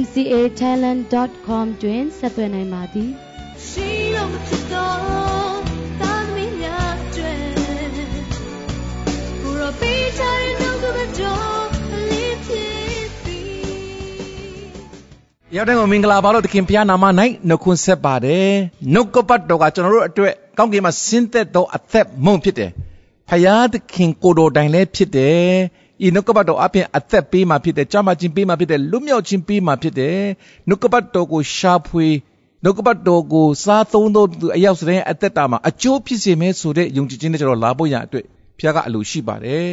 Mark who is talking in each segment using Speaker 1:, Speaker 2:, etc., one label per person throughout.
Speaker 1: mcatalent.com တွင်ဆက်သွယ်နိုင်ပါသည်ရှိတော်မဖြစ်တော်သာသမီများကျွဲကိုရောပေးချင်တော့ကမတော်လေးဖြစ်ပြီ
Speaker 2: ရောက်တဲ့ကိုမင်္ဂလာပါလို့သခင်ဘုရားနာမ၌နှုတ်ခွန်းဆက်ပါတယ်နှုတ်ကပတ်တော်ကကျွန်တော်တို့အတွက်ကောင်းကင်မှာဆင်းသက်သောအသက်မုံဖြစ်တယ်ဖယားသခင်ကိုတော်တိုင်လည်းဖြစ်တယ် ဤနှုတ်ကပတ်တော်အပြင်အသက်ပေးမှဖြစ်တယ်ကြာမချင်းပေးမှဖြစ်တယ်လွတ်မြောက်ခြင်းပေးမှဖြစ်တယ်နှုတ်ကပတ်တော်ကိုရှာဖွေနှုတ်ကပတ်တော်ကိုစားသုံးသောသူအရောက်စတဲ့အသက်တာမှာအကျိုးဖြစ်စေမယ်ဆိုတဲ့ယုံကြည်ခြင်းနဲ့ကျွန်တော်လာဖို့ရအတွက်ဖခင်ကအလိုရှိပါတယ်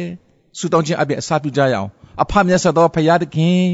Speaker 2: ဆုတောင်းခြင်းအပြင်အစာပြုကြရအောင်အဖမြတ်စွာသောဖခင်သခင်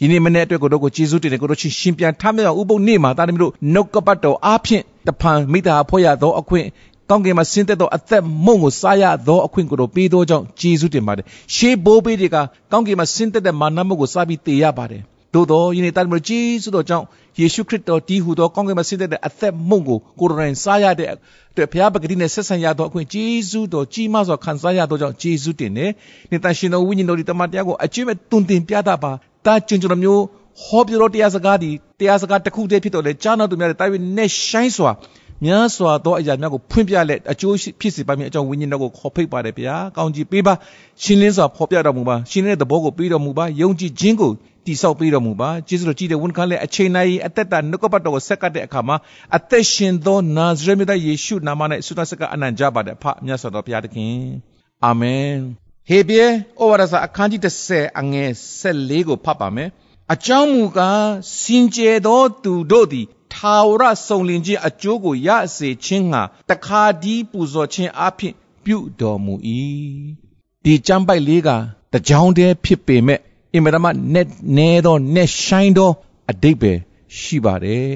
Speaker 2: ယနေ့မနေ့အတွက်ကိုတော့ကိုကျေးဇူးတင်တယ်ကိုတို့ချင်းရှင်ပြန်ထမြောက်ဥပုပ်နေ့မှာတာသမီးတို့နှုတ်ကပတ်တော်အားဖြင့်တဖန်မိသားဖွဲ့ရသောအခွင့် ကောင်းကင်မှာဆင်းသက်သောအသက်မုံကိုစားရသောအခွင့်ကိုတော့ပေးသောကြောင့်ကျေးဇူးတင်ပါတယ်ရှေးဘိုးဘေးတွေကကောင်းကင်မှာဆင်းသက်တဲ့မာနမုံကိုစားပြီးတည်ရပါတယ်သို့သောယနေ့တာမလို့ကျေးဇူးတော်ကြောင့်ယေရှုခရစ်တော်တည်ဟူသောကောင်းကင်မှာဆင်းသက်တဲ့အသက်မုံကိုကိုယ်တိုင်စားရတဲ့အတွက်ဘုရားပဂတိနဲ့ဆက်ဆံရသောအခွင့်ကျေးဇူးတော်ကြီးမားစွာခံစားရသောကြောင့်ကျေးဇူးတင်တယ်။နေ့တန်ရှင်တော်ဝိညာဉ်တော်ဒီတမန်တရားကိုအကျွင့်မဲ့တုန်တင်ပြတာပါ။တာကျင်ကျွန်တော်မျိုးဟောပြောတော်တရားစကားဒီတရားစကားတစ်ခုတည်းဖြစ်တော်လေကြားနာသူများတဲ့တာဝိနဲ့ရှိုင်းစွာ များစွာသောအရာများကိုဖွင့်ပြလက်အကျိုးဖြစ်စေပါမည်အကြောင်းဝိညာဉ်တော်ကိုခေါ်ဖိတ်ပါတယ်ဗျာကောင်းကြီးပေးပါရှင်းလင်းစွာဖော်ပြတော်မူပါရှင်းလင်းတဲ့သဘောကိုပေးတော်မူပါယုံကြည်ခြင်းကိုတိဆောက်ပေးတော်မူပါကျေးဇူးတော်ကြည်တဲ့ဝန်ခံလက်အချိန်တိုင်းအသက်တာနှုတ်ကပတ်တော်ကိုဆက်ကပ်တဲ့အခါမှာအသက်ရှင်သောနာဇရက်မြတ်ယေရှုနာမ၌ဆုတောင်းဆက်ကအနံ့ကြပါတယ်ဖမြတ်စွာသောဘုရားသခင်အာမင်ဟေဘရဲဩဝါဒစာအခန်းကြီး30အငယ်14ကိုဖတ်ပါမယ်အကြောင်းမူကားစင်ကြယ်သောသူတို့သည် ထာဝရစုံလင်ခြင်းအကျိုးကိုရစေခြင်းငှာတခါဒီပူဇော်ခြင်းအဖြစ်ပြုတော်မူ၏ဒီကျမ်းပိုက်လေးကတကြောင်တည်းဖြစ်ပေမဲ့အင်မတမနဲ့နဲသောနဲ့ဆိုင်သောအတိတ်ပဲရှိပါတယ်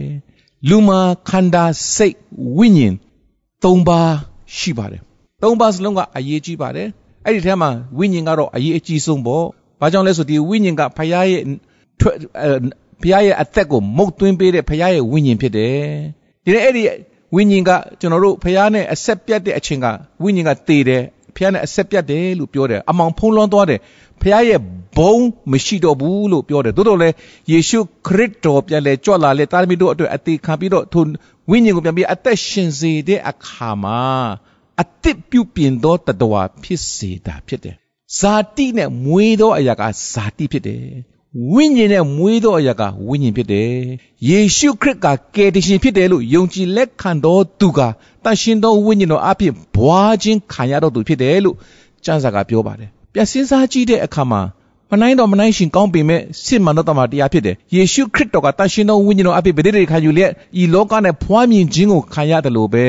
Speaker 2: လူမှာခန္ဓာစိတ်ဝိညာဉ်၃ပါးရှိပါတယ်၃ပါးစလုံးကအရေးကြီးပါတယ်အဲ့ဒီထဲမှာဝိညာဉ်ကတော့အရေးအကြီးဆုံးပေါ့ဘာကြောင့်လဲဆိုဒီဝိညာဉ်ကဖခင်ရဲ့ ဘုရားရဲ့အသက်ကိုမုတ်သွင်းပေးတဲ့ဘုရားရဲ့ဝိညာဉ်ဖြစ်တယ်ဒီနေ့အဲ့ဒီဝိညာဉ်ကကျွန်တော်တို့ဘုရားနဲ့အဆက်ပြတ်တဲ့အချိန်ကဝိညာဉ်ကတည်တယ်ဘုရားနဲ့အဆက်ပြတ်တယ်လို့ပြောတယ်အမောင်ဖုံးလွှမ်းသွားတယ်ဘုရားရဲ့ဘုံမရှိတော့ဘူးလို့ပြောတယ်သို့တော်လည်းယေရှုခရစ်တော်ပြန်လဲကြွလာလဲတာသမီတို့အတွက်အသေးခံပြီးတော့ထိုဝိညာဉ်ကိုပြန်ပြီးအသက်ရှင်စေတဲ့အခါမှာအသစ်ပြုပြင်သောတတဝါဖြစ်စေတာဖြစ်တယ်ဇာတိနဲ့မွေးသောအရာကဇာတိဖြစ်တယ် ဝိညာဉ်နဲ့မွေးသောအရာကဝိညာဉ်ဖြစ်တယ်။ယေရှုခရစ်ကကယ်တင်ရှင်ဖြစ်တယ်လို့ယုံကြည်လက်ခံတော်သူကတန်ရှင်သောဝိညာဉ်တော်အဖြစ်ဘွားခြင်းခံရတော်သူဖြစ်တယ်လို့ကျမ်းစာကပြောပါတယ်။ပြန်စဉ်းစားကြည့်တဲ့အခါမှာမနိုင်တော်မနိုင်ရှင်ကောင်းပေမဲ့စစ်မှန်သောတမန်တရားဖြစ်တယ်။ယေရှုခရစ်တော်ကတန်ရှင်သောဝိညာဉ်တော်အဖြစ်ဗေဒတွေခံယူလျက်ဤလောကနဲ့ဖွားမြင်ခြင်းကိုခံရတယ်လို့ပဲ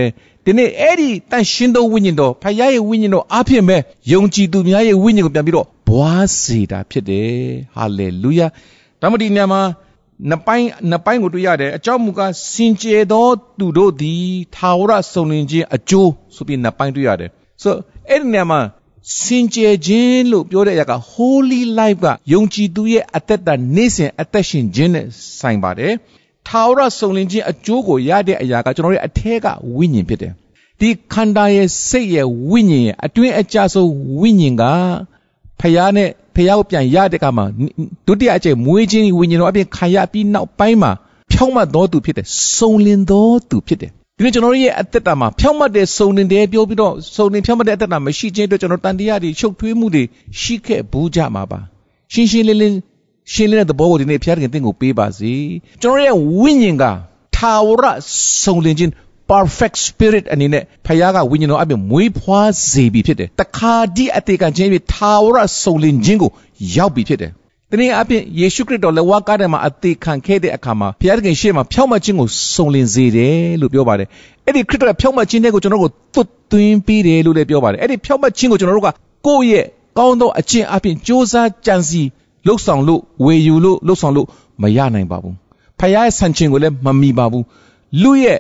Speaker 2: ဒီနေ့အဲ့ဒီတန်ရှင်သောဝိညာဉ်တော်ဖခင်ရဲ့ဝိညာဉ်တော်အဖြစ်မဲ့ယုံကြည်သူများရဲ့ဝိညာဉ်ကိုပြန်ပြီးတော့ ဘွားစေတာဖြစ်တယ်ဟာလေလုယာဒါမှမဟုတ်ဒီညမှာနှစ်ပိုင်းနှစ်ပိုင်းကိုတွေ့ရတယ်အကြောင်းမူကားစင်ကြယ်သောသူတို့သည်ထာဝရစုံလင်ခြင်းအကျိုးဆိုပြီးနှစ်ပိုင်းတွေ့ရတယ်ဆိုအဲ့ဒီညမှာစင်ကြယ်ခြင်းလို့ပြောတဲ့အရာက holy life ကယုံကြည်သူရဲ့အသက်တာနေ့စဉ်အသက်ရှင်ခြင်းနဲ့ဆိုင်ပါတယ်ထာဝရစုံလင်ခြင်းအကျိုးကိုရတဲ့အရာကကျွန်တော်ရဲ့အထက်ကဝိညာဉ်ဖြစ်တယ်ဒီခန္ဓာရဲ့စိတ်ရဲ့ဝိညာဉ်ရဲ့အတွင်းအကြဆုံးဝိညာဉ်က ဖျားနဲ့ဖျားကိုပြန်ရတဲ့ကမှာဒုတိယအကျင့်မွေးခြင်းဝိညာဉ်တော်အပြင်ခံရပြီးနောက်ပိုင်းမှာဖြောင့်မတ်တော်သူဖြစ်တယ်စုံလင်တော်သူဖြစ်တယ်ဒီနေ့ကျွန်တော်ရဲ့အသက်တာမှာဖြောင့်မတ်တဲ့စုံလင်တယ်ပြောပြီးတော့စုံလင်ဖြောင့်မတ်တဲ့အသက်တာမရှိခြင်းအတွက်ကျွန်တော်တန်တရားတွေချုပ်ထွေးမှုတွေရှိခဲ့ဘူးကြမှာပါရှင်းရှင်းလင်းလင်းရှင်းလင်းတဲ့သဘောကိုဒီနေ့ဖျားခင်တင်ကိုပေးပါစေကျွန်တော်ရဲ့ဝိညာဉ်ကထာဝရစုံလင်ခြင်း perfect spirit အနေနဲ့ဖခင်ကဝိညာဉ်တော်အပြင်မွေးဖွားစေပြီဖြစ်တယ်တခါဒီအသေးကချင်းပြီးထာဝရစုံလင်ခြင်းကိုရောက်ပြီဖြစ်တယ်တနည်းအားဖြင့်ယေရှုခရစ်တော်လက်ဝါးကားထဲမှာအသေးခံခဲ့တဲ့အခါမှာဘုရားသခင်ရှေ့မှာဖြောင့်မတ်ခြင်းကိုစုံလင်စေတယ်လို့ပြောပါတယ်အဲ့ဒီခရစ်တော်ဖြောင့်မတ်ခြင်းတွေကိုကျွန်တော်တို့ကိုသွတ်သွင်းပြီးတယ်လို့လည်းပြောပါတယ်အဲ့ဒီဖြောင့်မတ်ခြင်းကိုကျွန်တော်တို့ကကိုယ့်ရဲ့ကောင်းသောအကျင့်အပြင်စ조사ကြံစီလှုပ်ဆောင်လို့ဝေယူလို့လှုပ်ဆောင်လို့မရနိုင်ပါဘူးဖခင်ရဲ့ဆန်ခြင်းကိုလည်းမမီပါဘူးလူရဲ့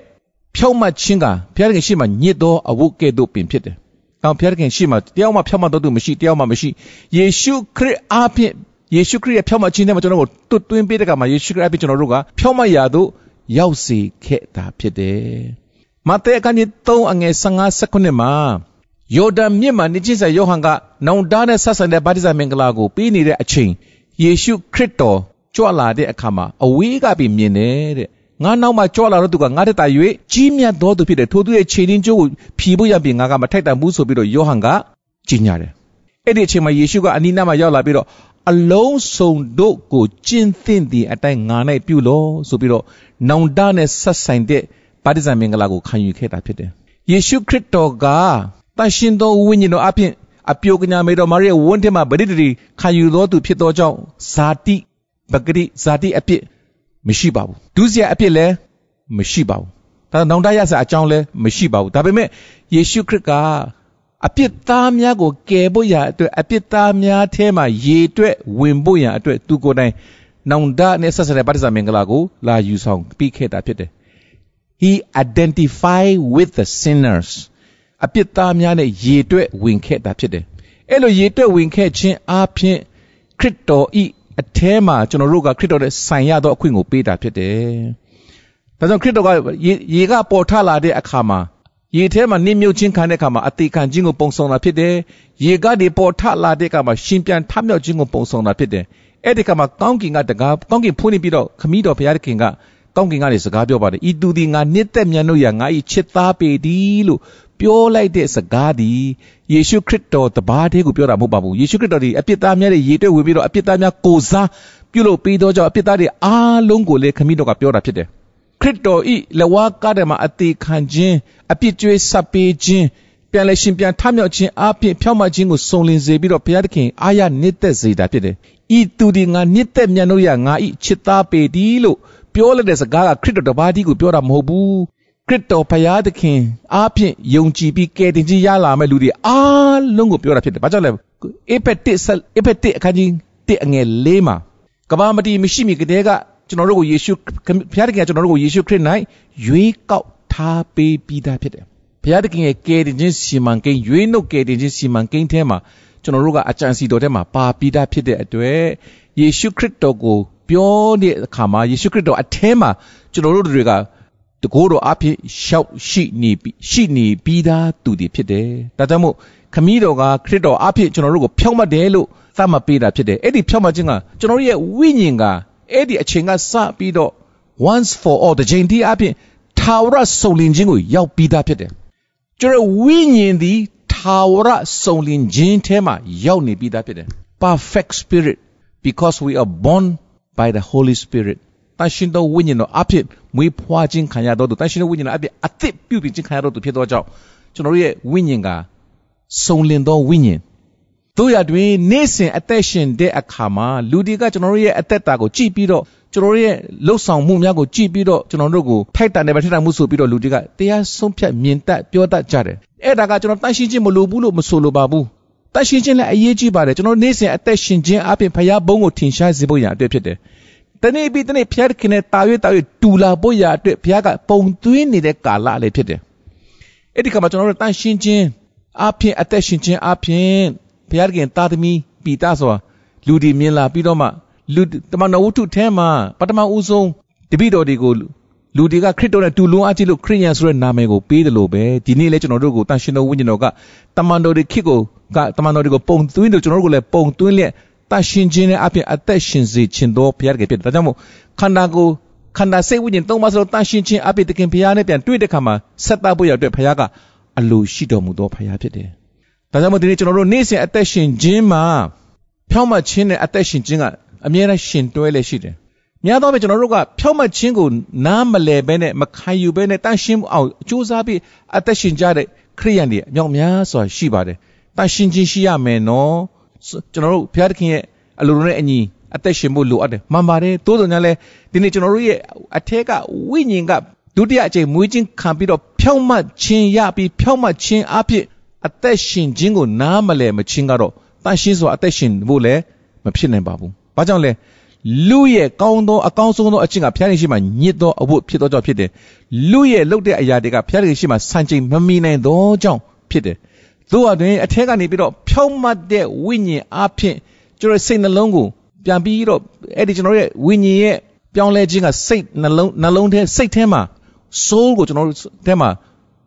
Speaker 2: ဖြောက်မှတ်ခြင်းကဘုရားခင်ရှိမှညစ်သောအဝတ်ကဲ့သို့ပင်ဖြစ်တယ်။ကောင်းဘုရားခင်ရှိမှတယောက်မှဖြောက်မှတ်တော်သူမရှိတယောက်မှမရှိယေရှုခရစ်အားဖြင့်ယေရှုခရစ်ရဲ့ဖြောက်မှတ်ခြင်းနဲ့ကျွန်တော်တို့ကိုတွတ်တွင်းပေးတဲ့ကမှာယေရှုခရစ်အားဖြင့်ကျွန်တော်တို့ကဖြောက်မှတ်ရာသို့ရောက်စေခဲ့တာဖြစ်တယ်။မဿဲအခန်းကြီး3အငယ်15 19မှာယော်ဒန်မြစ်မှာနေချင်းဆက်ယောဟန်ကနောင်တနဲ့ဆက်ဆံတဲ့ဗတ္တိဇမင်္ဂလာကိုပြီးနေတဲ့အချိန်ယေရှုခရစ်တော်ကြွလာတဲ့အခါမှာအဝေးကပြီးမြင်တယ်တဲ့ ငါနောက်မှကြွလာတော့သူကငါတက်တာ၍ကြီးမြတ်သောသူဖြစ်တယ်ထိုသူရဲ့ခြေရင်းကျိုးကိုဖြီးဖို့ရပြီးငါကမထိုက်တန်ဘူးဆိုပြီးတော့ယောဟန်ကကြီးညာတယ်အဲ့ဒီအချိန်မှာယေရှုကအနီးနားမှာရောက်လာပြီးတော့အလုံးစုံတို့ကိုကျင့်သင့်သည့်အတိုင်းငါ၌ပြုလို့ဆိုပြီးတော့နောင်တနဲ့ဆက်ဆိုင်တဲ့ဗတ္တိဇံမင်္ဂလာကိုခံယူခဲ့တာဖြစ်တယ်ယေရှုခရစ်တော်ကတန်ရှင်သောဝိညာဉ်တော်အပြင်အပြိုကညာမေတော်မာရိယဝန်းထဲမှာဗတိတရီခံယူသောသူဖြစ်သောကြောင့်ဇာတိပဂရိဇာတိအပြစ် မရှိပါဘူးဒုစရိုက်အပြစ်လည်းမရှိပါဘူးဒါနောင်တရစအကြောင်းလည်းမရှိပါဘူးဒါပေမဲ့ယေရှုခရစ်ကအပြစ်သားများကိုကယ်ဖို့ရာအတွက်အပြစ်သားများထဲမှာရေတွက်ဝင်ဖို့ရာအတွက်သူကိုယ်တိုင်နောင်တနဲ့ဆက်ဆက်တဲ့ဗတ္တိဇမင်္ဂလာကိုလာယူဆောင်ပြီးခဲ့တာဖြစ်တယ် he identified with the sinners အပြစ်သားများနဲ့ရေတွက်ဝင်ခဲ့တာဖြစ်တယ်အဲ့လိုရေတွက်ဝင်ခဲ့ခြင်းအပြင်ခရစ်တော်ဤ အထဲမှာကျွန်တော်တို့ကခရစ်တော်နဲ့ဆိုင်ရသောအခွင့်ကိုပေးတာဖြစ်တယ်။ဒါကြောင့်ခရစ်တော်ကရေကပေါ်ထလာတဲ့အခါမှာရေထဲမှာနစ်မြုပ်ခြင်းခံတဲ့အခါမှာအသေးခံခြင်းကိုပုံဆောင်တာဖြစ်တယ်။ရေကဒီပေါ်ထလာတဲ့အခါမှာရှင်ပြန်ထမြောက်ခြင်းကိုပုံဆောင်တာဖြစ်တယ်။အဲ့ဒီအခါမှာကောင်းကင်ကတကားကောင်းကင်ဖွင့်ပြီးတော့ခမည်းတော်ဘုရားသခင်ကကောင်းကင်ကနေစကားပြောပါတယ်။ဤသူသည်ငါနှစ်သက်မြတ်တို့ရာငါ၏ချစ်သားပေသည်လို့ ပြောလိုက်တဲ့စကားသည်ယေရှုခရစ်တော်တပါးတည်းကိုပြောတာမဟုတ်ပါဘူးယေရှုခရစ်တော်ဒီအပြစ်သားများရဲ့ရေတွက်ဝင်ပြီးတော့အပြစ်သားများကိုစားပြုလုပ်ပြီးတော့ကြောင့်အပြစ်သားတွေအားလုံးကိုလည်းခမည်းတော်ကပြောတာဖြစ်တယ်ခရစ်တော်ဤလဝါကားတယ်မှာအသေးခံခြင်းအပြစ်ကြွေးဆပ်ပေးခြင်းပြန်လဲရှင်ပြန်ထမြောက်ခြင်းအပြင်ဖြောင့်မခြင်းကိုစုံလင်စေပြီးတော့ဘုရားသခင်အာရနှစ်သက်စေတာဖြစ်တယ်ဤသူဒီငါနှစ်သက်မြတ်လို့ရငါဤချစ်သားပေသည်လို့ပြောလိုက်တဲ့စကားကခရစ်တော်တပါးတည်းကိုပြောတာမဟုတ်ဘူး ခရစ်တော်ဖရာသခင်အားဖြင့်ယုံကြည်ပြီးကယ်တင်ခြင်းရလာမဲ့လူတွေအားလုံးကိုပြောတာဖြစ်တယ်။ဘာကြောင့်လဲ။အေဖက်တစ်အေဖက်တစ်အခန်းကြီးတစ်အငယ်၄မှာကဘာမတီမရှိမီကတည်းကကျွန်တော်တို့ကိုယေရှုဖရာသခင်ကကျွန်တော်တို့ကိုယေရှုခရစ်၌ရွေးကောက်ထားပေးပြီးသားဖြစ်တယ်။ဖရာသခင်ရဲ့ကယ်တင်ခြင်းစီမံကိန်းရွေးနှုတ်ကယ်တင်ခြင်းစီမံကိန်းထဲမှာကျွန်တော်တို့ကအကြံစီတော်ထဲမှာပါပြီးသားဖြစ်တဲ့အတွက်ယေရှုခရစ်တော်ကိုပြောတဲ့အခါမှာယေရှုခရစ်တော်အထဲမှာကျွန်တော်တို့တွေက တကိုးတော်အဖြစ်ရှောက်ရှိနေရှိနေပြီးသားသူတွေဖြစ်တယ်။ဒါကြောင့်မို့ခမည်းတော်ကခရစ်တော်အဖြစ်ကျွန်တော်တို့ကိုဖြောင့်မတ်တယ်လို့သတ်မှတ်ပေးတာဖြစ်တယ်။အဲ့ဒီဖြောင့်မတ်ခြင်းကကျွန်တော်တို့ရဲ့ဝိညာဉ်ကအဲ့ဒီအချိန်ကစပြီးတော့ once for all တစ်ချိန်တည်းအဖြစ်ထာဝရစုံလင်ခြင်းကိုရောက်ပြီးသားဖြစ်တယ်။ကျွန်တော်ဝိညာဉ်သည်ထာဝရစုံလင်ခြင်းထဲမှာရောက်နေပြီးသားဖြစ်တယ်။ perfect spirit because we are born by the holy spirit တန်ရှင်သောဝိညာဉ်တော်အဖြစ်မွေးဖွားခြင်းခံရတော်သူတန်ရှင်သောဝိညာဉ်တော်အဖြစ်အသစ်ပြုပြင်ခြင်းခံရတော်သူဖြစ်သောကြောင့်ကျွန်တော်တို့ရဲ့ဝိညာဉ်ကစုံလင်သောဝိညာဉ်တို့ရတွင်နေ့စဉ်အသက်ရှင်တဲ့အခါမှာလူတွေကကျွန်တော်တို့ရဲ့အသက်တာကိုကြည့်ပြီးတော့ကျွန်တော်တို့ရဲ့လှုပ်ဆောင်မှုများကိုကြည့်ပြီးတော့ကျွန်တော်တို့ကိုထိုက်တန်တယ်ပဲထိုက်တန်မှုဆိုပြီးတော့လူတွေကတရားဆုံးဖြတ်မြင်တတ်ပြောတတ်ကြတယ်အဲ့ဒါကကျွန်တော်တန်ရှင်းခြင်းမလိုဘူးလို့မဆိုလိုပါဘူးတန်ရှင်းခြင်းလည်းအရေးကြီးပါတယ်ကျွန်တော်နေ့စဉ်အသက်ရှင်ခြင်းအပြင်ဖရားဘုန်းကိုထင်ရှားစေဖို့ရန်အတွက်ဖြစ်တယ် တနေ့ပြီးတနေ့ဖျားခင်နဲ့တာ၍တာ၍တူလာဖို့ရာအတွက်ဖျားကပုံသွင်းနေတဲ့ကာလလည်းဖြစ်တယ်။အဲ့ဒီကမှာကျွန်တော်တို့တန်ရှင်းခြင်းအပြင်အသက်ရှင်ခြင်းအပြင်ဖျားခင်တာသမီပီတာဆိုတာလူဒီမြင်လာပြီးတော့မှလူတမန်တော်ဝတ္ထုထဲမှာပထမဦးဆုံးတပိတော်တွေကိုလူတွေကခရစ်တော်နဲ့တူလုံးအကြည့်လို့ခရစ်ယာန်ဆိုတဲ့နာမည်ကိုပေးတယ်လို့ပဲဒီနေ့လဲကျွန်တော်တို့ကိုတန်ရှင်တော်ဝိညာဉ်တော်ကတမန်တော်တွေခေတ်ကိုကတမန်တော်တွေကိုပုံသွင်းလို့ကျွန်တော်တို့ကိုလည်းပုံသွင်းလျက် တရှင်ခြင်းနဲ့အပြင်အသက်ရှင်စေခြင်းတော်ဘုရားတကယ်ဖြစ်တယ်။ဒါကြောင့်မို့ခန္ဓာကိုယ်ခန္ဓာစိတ်ဝိညာဉ်သုံးပါးစလုံးတန်ရှင်ခြင်းအပြင်တခင်ဘုရားနဲ့ပြန်တွေ့တဲ့ခါမှာဆက်သဖို့ရတဲ့ဘုရားကအလိုရှိတော်မူသောဘုရားဖြစ်တယ်။ဒါကြောင့်မို့ဒီနေ့ကျွန်တော်တို့နေ့စဉ်အသက်ရှင်ခြင်းမှာဖြောင့်မတ်ခြင်းနဲ့အသက်ရှင်ခြင်းကအမြဲတမ်းရှင်တွဲလေရှိတယ်။များသောအားဖြင့်ကျွန်တော်တို့ကဖြောင့်မတ်ခြင်းကိုနားမလည်ဘဲနဲ့မခံယူဘဲနဲ့တန်ရှင်းအောင်အကျိုးစားပြီးအသက်ရှင်ကြတဲ့ခရိယန်တွေအမြောက်များစွာရှိပါတယ်။တန်ရှင်းခြင်းရှိရမယ်နော်။ ကျွန်တော်တို့ဘုရားသခင်ရဲ့အလိုနဲ့အညီအသက်ရှင်ဖို့လိုအပ်တယ်မှန်ပါတယ်တိုးတော်ညာလဲဒီနေ့ကျွန်တော်တို့ရဲ့အထက်ကဝိညာဉ်ကဒုတိယအကြိမ်မွေးခြင်းခံပြီးတော့ဖြောင့်မတ်ခြင်းရပြီးဖြောင့်မတ်ခြင်းအဖြစ်အသက်ရှင်ခြင်းကိုနားမလည်မချင်းကတော့တန်ရှင်းစွာအသက်ရှင်ဖို့လည်းမဖြစ်နိုင်ပါဘူး။ဘာကြောင့်လဲလူရဲ့ကောင်းသောအကောင်းဆုံးသောအကျင့်ကဘုရားရှင်ရှိမှညစ်သောအဝတ်ဖြစ်သောကြောင့်ဖြစ်တယ်လူရဲ့လုပ်တဲ့အရာတွေကဘုရားရှင်ရှိမှစံချိန်မမီနိုင်သောကြောင့်ဖြစ်တယ် သို့အတွင်အထက်ကနေပြီးတော့ဖြောင့်မတ်တဲ့ဝိညာဉ်အဖြစ်ကျွန်တော်စိတ်နှလုံးကိုပြန်ပြီးတော့အဲ့ဒီကျွန်တော်ရဲ့ဝိညာဉ်ရဲ့ပြောင်းလဲခြင်းကစိတ်နှလုံးနှလုံးထဲစိတ်ထဲမှာ soul ကိုကျွန်တော်တို့ထဲမှာ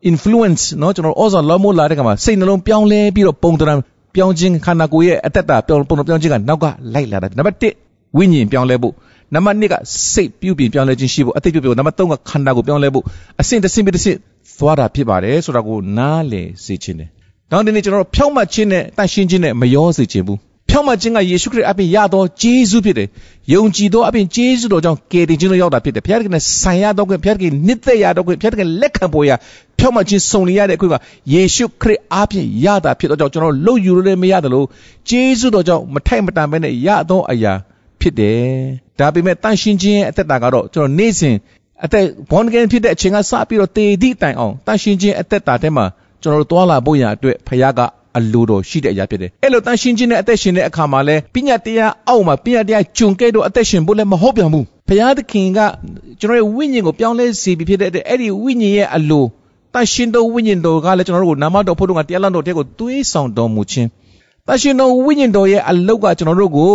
Speaker 2: influence เนาะကျွန်တော်ဩဇာလွှမ်းမိုးလာတဲ့ခါမှာစိတ်နှလုံးပြောင်းလဲပြီးတော့ပုံတံပြောင်းခြင်းခန္ဓာကိုယ်ရဲ့အသက်တာပြောင်းပုံပြောင်းခြင်းကနောက်ကလိုက်လာတာနံပါတ်1ဝိညာဉ်ပြောင်းလဲဖို့နံပါတ်2ကစိတ်ပြုပြင်ပြောင်းလဲခြင်းရှိဖို့အသိပြုပြင်ဖို့နံပါတ်3ကခန္ဓာကိုပြောင်းလဲဖို့အဆင့်တစ်ဆင့်ပြီးတစ်ဆင့်သွားတာဖြစ်ပါတယ်ဆိုတာကိုနားလည်စေခြင်းတယ်။ နောက်ဒီနေ့ကျွန်တော်တို့ဖြောင့်မတ်ခြင်းနဲ့တန်ရှင်းခြင်းနဲ့မရောစေခြင်းဘူး။ဖြောင့်မတ်ခြင်းကယေရှုခရစ်အပြင်ရသောဂျေဇုဖြစ်တယ်။ယုံကြည်သောအပြင်ဂျေဇုတော်ကြောင့်ကယ်တင်ခြင်းလို့ရောက်တာဖြစ်တယ်။ဘုရားသခင်နဲ့ဆိုင်ရတော့ခွင့်ဘုရားသခင်နှစ်သက်ရတော့ခွင့်ဘုရားသခင်လက်ခံပေါ်ရဖြောင့်မတ်ခြင်းစုံလင်ရတဲ့အခွင့်ကယေရှုခရစ်အပြင်ရတာဖြစ်တော့ကြောင့်ကျွန်တော်လှုပ်ယူလို့လည်းမရတယ်လို့ဂျေဇုတော်ကြောင့်မထိုက်မတန်ပဲနဲ့ရသောအရာဖြစ်တယ်။ဒါပေမဲ့တန်ရှင်းခြင်းရဲ့အသက်တာကတော့ကျွန်တော်နေ့စဉ်အသက် born again ဖြစ်တဲ့အချိန်ကစပြီးတော့တည်သည့်တိုင်အောင်တန်ရှင်းခြင်းအသက်တာထဲမှာ ကျွန်တော်တို့တွာလာဖို့ရအတွက်ဖခင်ကအလိုတော်ရှိတဲ့အရာဖြစ်တယ်။အဲ့လိုတန်ရှင်းခြင်းနဲ့အသက်ရှင်တဲ့အခါမှာလဲပညာတရားအောက်မှာပညာတရားဂျုံကဲ့တော့အသက်ရှင်ဖို့လည်းမဟုတ်ပြန်ဘူး။ဖခင်သခင်ကကျွန်တော်ရဲ့ဝိညာဉ်ကိုပြောင်းလဲစေပြီးဖြစ်တဲ့အတွက်အဲ့ဒီဝိညာဉ်ရဲ့အလိုတန်ရှင်းသောဝိညာဉ်တော်ကလည်းကျွန်တော်တို့ကိုနာမတော်ဖို့တော့ကတရားလမ်းတော်တဲ့ကိုသွေးဆောင်တော်မူခြင်းတန်ရှင်းသောဝိညာဉ်တော်ရဲ့အလုတ်ကကျွန်တော်တို့ကို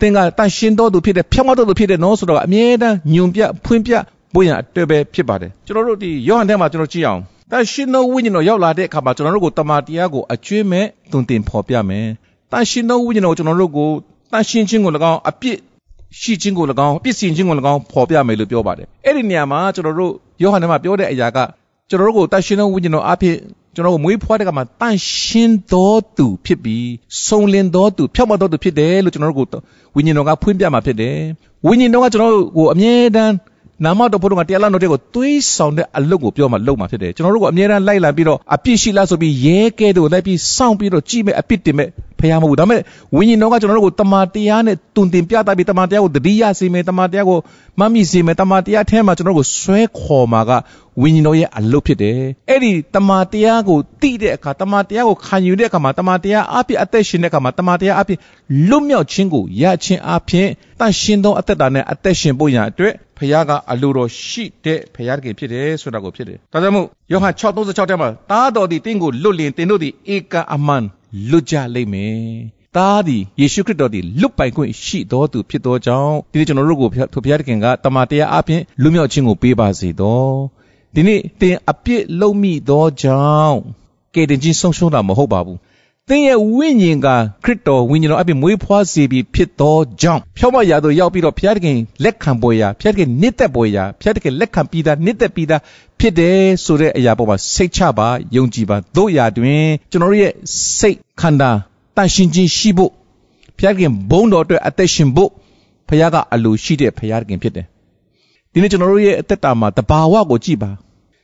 Speaker 2: သင်ကတန်ရှင်းတော်သူဖြစ်တဲ့ဖြောင်းမတော်သူဖြစ်တဲ့နော်ဆိုတော့အမြဲတမ်းညွန်ပြဖွင့်ပြဖို့ရအတွက်ပဲဖြစ်ပါတယ်ကျွန်တော်တို့ဒီယောဟန်ထဲမှာကျွန်တော်ကြည့်အောင် တန်ရှင်သောဝိညာဉ်တော်ရောက်လာတဲ့အခါမှာကျွန်တော်တို့ကိုတမန်တရားကိုအကျွေးမဲ့တုံတင်ဖော်ပြမယ်တန်ရှင်သောဝိညာဉ်တော်ကျွန်တော်တို့ကိုတန်ရှင်ခြင်းကို၎င်းအပြစ်ရှိခြင်းကို၎င်းပြစ်စင်ခြင်းကို၎င်းဖော်ပြမယ်လို့ပြောပါတယ်အဲ့ဒီနေရာမှာကျွန်တော်တို့ယောဟန်ထဲမှာပြောတဲ့အရာကကျွန်တော်တို့ကိုတန်ရှင်သောဝိညာဉ်တော်အဖြစ်ကျွန်တော်တို့မွေးဖွားတဲ့ကမှာတန်ရှင်းတော်သူဖြစ်ပြီးစုံလင်တော်သူဖြောက်မတော်သူဖြစ်တယ်လို့ကျွန်တော်တို့ကိုဝိညာဉ်တော်ကဖွင့်ပြမှာဖြစ်တယ်ဝိညာဉ်တော်ကကျွန်တော်တို့ကိုအမြဲတမ်း နာမတော်ဘုရားကတရားလာတော်တဲ့ကိုသွေးဆောင်တဲ့အလုပ်ကိုပြောမှလုပ်မှာဖြစ်တယ်ကျွန်တော်တို့ကအမြဲတမ်းလိုက်လာပြီးတော့အပြစ်ရှိလားဆိုပြီးရဲကဲတို့လိုက်ပြီးစောင့်ပြီးတော့ကြည့်မဲ့အပြစ်တင်မဲ့ဖရားမဟုတ်ဘူးဒါပေမဲ့ဝိညာဉ်တော်ကကျွန်တော်တို့ကိုတမန်တရားနဲ့တုန်တင်ပြတာပြီးတမန်တရားကိုတတိယစေမယ်တမန်တရားကိုမမိစေမယ်တမန်တရားထဲမှာကျွန်တော်တို့ကိုဆွဲခေါ်မှာက ဝိညာဉ်တော်ရဲ့အလုပ်ဖြစ်တယ်အဲ့ဒီတမန်တရားကိုတိတဲ့အခါတမန်တရားကိုခံယူတဲ့အခါမှာတမန်တရားအပြည့်အသက်ရှင်တဲ့အခါမှာတမန်တရားအပြည့်လွတ်မြောက်ခြင်းကိုရခြင်းအပြင်တန်ရှင်သောအသက်တာနဲ့အသက်ရှင်ဖို့ရန်အတွက်ဖခင်ကအလိုတော်ရှိတဲ့ဖခင်တကယ်ဖြစ်တယ်ဆိုတာကိုဖြစ်တယ်ဒါကြောင့်မို့ယောဟန်6:36ထဲမှာတားတော်သည်တင့်ကိုလွတ်လင်တင်တို့သည်ဧကအမှန်လွတ်ကြလိမ့်မယ်သားသည်ယေရှုခရစ်တော်သည်လွတ်ပိုင်ခွင့်ရှိတော်သူဖြစ်သောကြောင့်ဒီနေ့ကျွန်တော်တို့ကိုထိုဘုရားသခင်ကတမန်တရားအပြင်လွတ်မြောက်ခြင်းကိုပေးပါစေတော် ဒီနေ့သင်အပြစ်လုံးမိသောကြောင့်ကယ်တင်ခြင်းဆုံးရှုံးတာမဟုတ်ပါဘူးသင်ရဲ့ဝိညာဉ်ကခရစ်တော်ဝိညာဉ်တော်အပြင်မွေးဖွားစေပြီးဖြစ်သောကြောင့်ဖြောင့်မရာသို့ရောက်ပြီးတော့ဘုရားသခင်လက်ခံပေါ်ရာဘုရားသခင်နှစ်သက်ပေါ်ရာဘုရားသခင်လက်ခံပြီးသားနှစ်သက်ပြီးသားဖြစ်တယ်ဆိုတဲ့အရာပေါ်မှာစိတ်ချပါယုံကြည်ပါတို့ရာတွင်ကျွန်တော်ရဲ့စိတ်ခန္ဓာတန်ရှင်ခြင်းရှိဖို့ဘုရားသခင်ဘုန်းတော်အတွက်အသက်ရှင်ဖို့ဘုရားကအလိုရှိတဲ့ဘုရားသခင်ဖြစ်တယ် ဒီနေ့ကျွန်တော်တို့ရဲ့အသက်တာမှာတဘာဝကိုကြည့်ပါ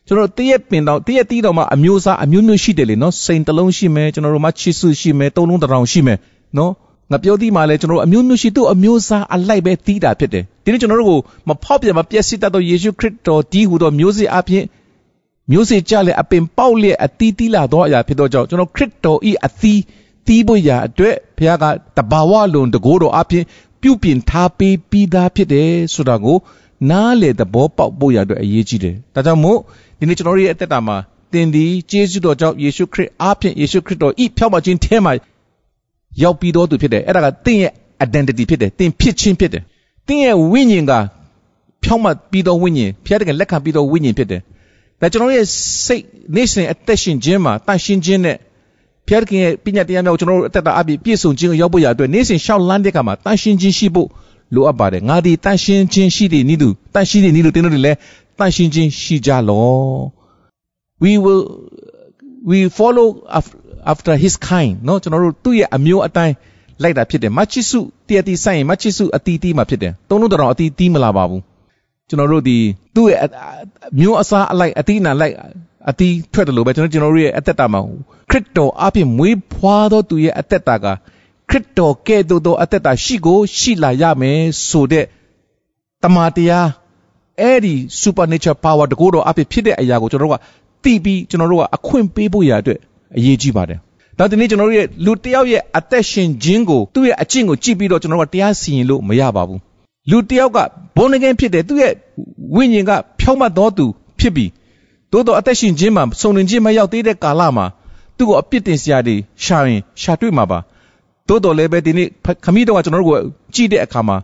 Speaker 2: ကျွန်တော်တရက်ပင်တော့တရက်တီးတော့မှအမျိုးအစားအမျိုးမျိုးရှိတယ်လေနော်စိန်တလုံးရှိမယ်ကျွန်တော်တို့မှချစ်စုရှိမယ်သုံးလုံးတောင်ရှိမယ်နော်ငါပြောသီးမှာလဲကျွန်တော်တို့အမျိုးမျိုးရှိသူ့အမျိုးအစားအလိုက်ပဲတီးတာဖြစ်တယ်ဒီနေ့ကျွန်တော်တို့ကိုမဖောက်ပြန်မပျက်စီးတတ်သောယေရှုခရစ်တော်ဒီဟူသောမျိုးစေ့အပြင်မျိုးစေ့ကြလေအပင်ပေါက်လျက်အတီးတီးလာသောအရာဖြစ်သောကြောင့်ကျွန်တော်ခရစ်တော်ဤအသီးတီးဖို့ရာအတွက်ဘုရားကတဘာဝလွန်တကိုးတော်အပြင်ပြုပြင်ထားပေးပြီးသားဖြစ်တယ်ဆိုတာကို နားလေသဘောပေါက်ဖို့ရအတွက်အရေးကြီးတယ်ဒါကြောင့်မို့ဒီနေ့ကျွန်တော်ရဲ့အသက်တာမှာသင်ဒီကျေးဇူးတော်ကြောင့်ယေရှုခရစ်အားဖြင့်ယေရှုခရစ်တော်ဤဖြောက်မခြင်းထဲမှာရောက်ပြီးတော်သူဖြစ်တယ်အဲ့ဒါကသင်ရဲ့ identity ဖြစ်တယ်သင်ဖြစ်ခြင်းဖြစ်တယ်သင်ရဲ့ဝိညာဉ်ကဖြောက်မပြီးတော်ဝိညာဉ်ဖျားတဲ့လက်ခံပြီးတော်ဝိညာဉ်ဖြစ်တယ်ဒါကျွန်တော်ရဲ့စိတ်နေ့စဉ်အသက်ရှင်ခြင်းမှာတန်ရှင်းခြင်းနဲ့ဖျားတဲ့ရဲ့ပညာတရားများကိုကျွန်တော်တို့အသက်တာအပြည့်ပြည့်စုံခြင်းကိုရောက်ဖို့ရအတွက်နေ့စဉ်ရှောက်လန်းတဲ့အခါမှာတန်ရှင်းခြင်းရှိဖို့ လိုအပ်ပါတယ်ငါဒီတန်ရှင်းခြင်းရှိတဲ့ဤသူတန်ရှင်းတဲ့ဤသူတင်းတို့တွေလည်းတန်ရှင်းခြင်းရှိကြလော we will we follow after his kind เนาะကျွန်တော်တို့သူ့ရဲ့အမျိုးအတိုင်းလိုက်တာဖြစ်တယ်မချစ်စုတရတီဆိုင်ရင်မချစ်စုအတီးတီးမှာဖြစ်တယ်သုံးလုံးတော်အတီးတီးမလာပါဘူးကျွန်တော်တို့ဒီသူ့ရဲ့မျိုးအစားအလိုက်အတီးနာလိုက်အတီးထွက်တယ်လို့ပဲကျွန်တော်ကျွန်တော်တို့ရဲ့အသက်တာမှာခရစ်တော်အပြင်မွေးဖွားသောသူရဲ့အသက်တာက ခရစ်တော်ကဲ့သို့သောအသက်တာရှိကိုရှိလာရမယ်ဆိုတဲ့တမန်တရားအဲ့ဒီ supernatural power တကိုးတော်အဖြစ်ဖြစ်တဲ့အရာကိုကျွန်တော်တို့ကသိပြီးကျွန်တော်တို့ကအခွင့်ပေးဖို့ရအတွက်အရေးကြီးပါတယ်။ဒါဒီနေ့ကျွန်တော်တို့ရဲ့လူတစ်ယောက်ရဲ့အသက်ရှင်ခြင်းကိုသူ့ရဲ့အကျင့်ကိုကြည့်ပြီးတော့ကျွန်တော်တို့ကတရားစီရင်လို့မရပါဘူး။လူတယောက်ကဘုန်းငယ်ဖြစ်တယ်သူ့ရဲ့ဝိညာဉ်ကဖြောင့်မတ်တော်သူဖြစ်ပြီးသို့တော့အသက်ရှင်ခြင်းမှာစုံလင်ခြင်းမရောက်သေးတဲ့ကာလမှာသူ့ကိုအပြစ်တင်စရာတွေရှာရင်ရှာတွေ့မှာပါ သို့တော်လည်းပဲဒီနေ့ခမည်းတော်ကကျွန်တော်တို့ကိုကြည့်တဲ့အခါမှာ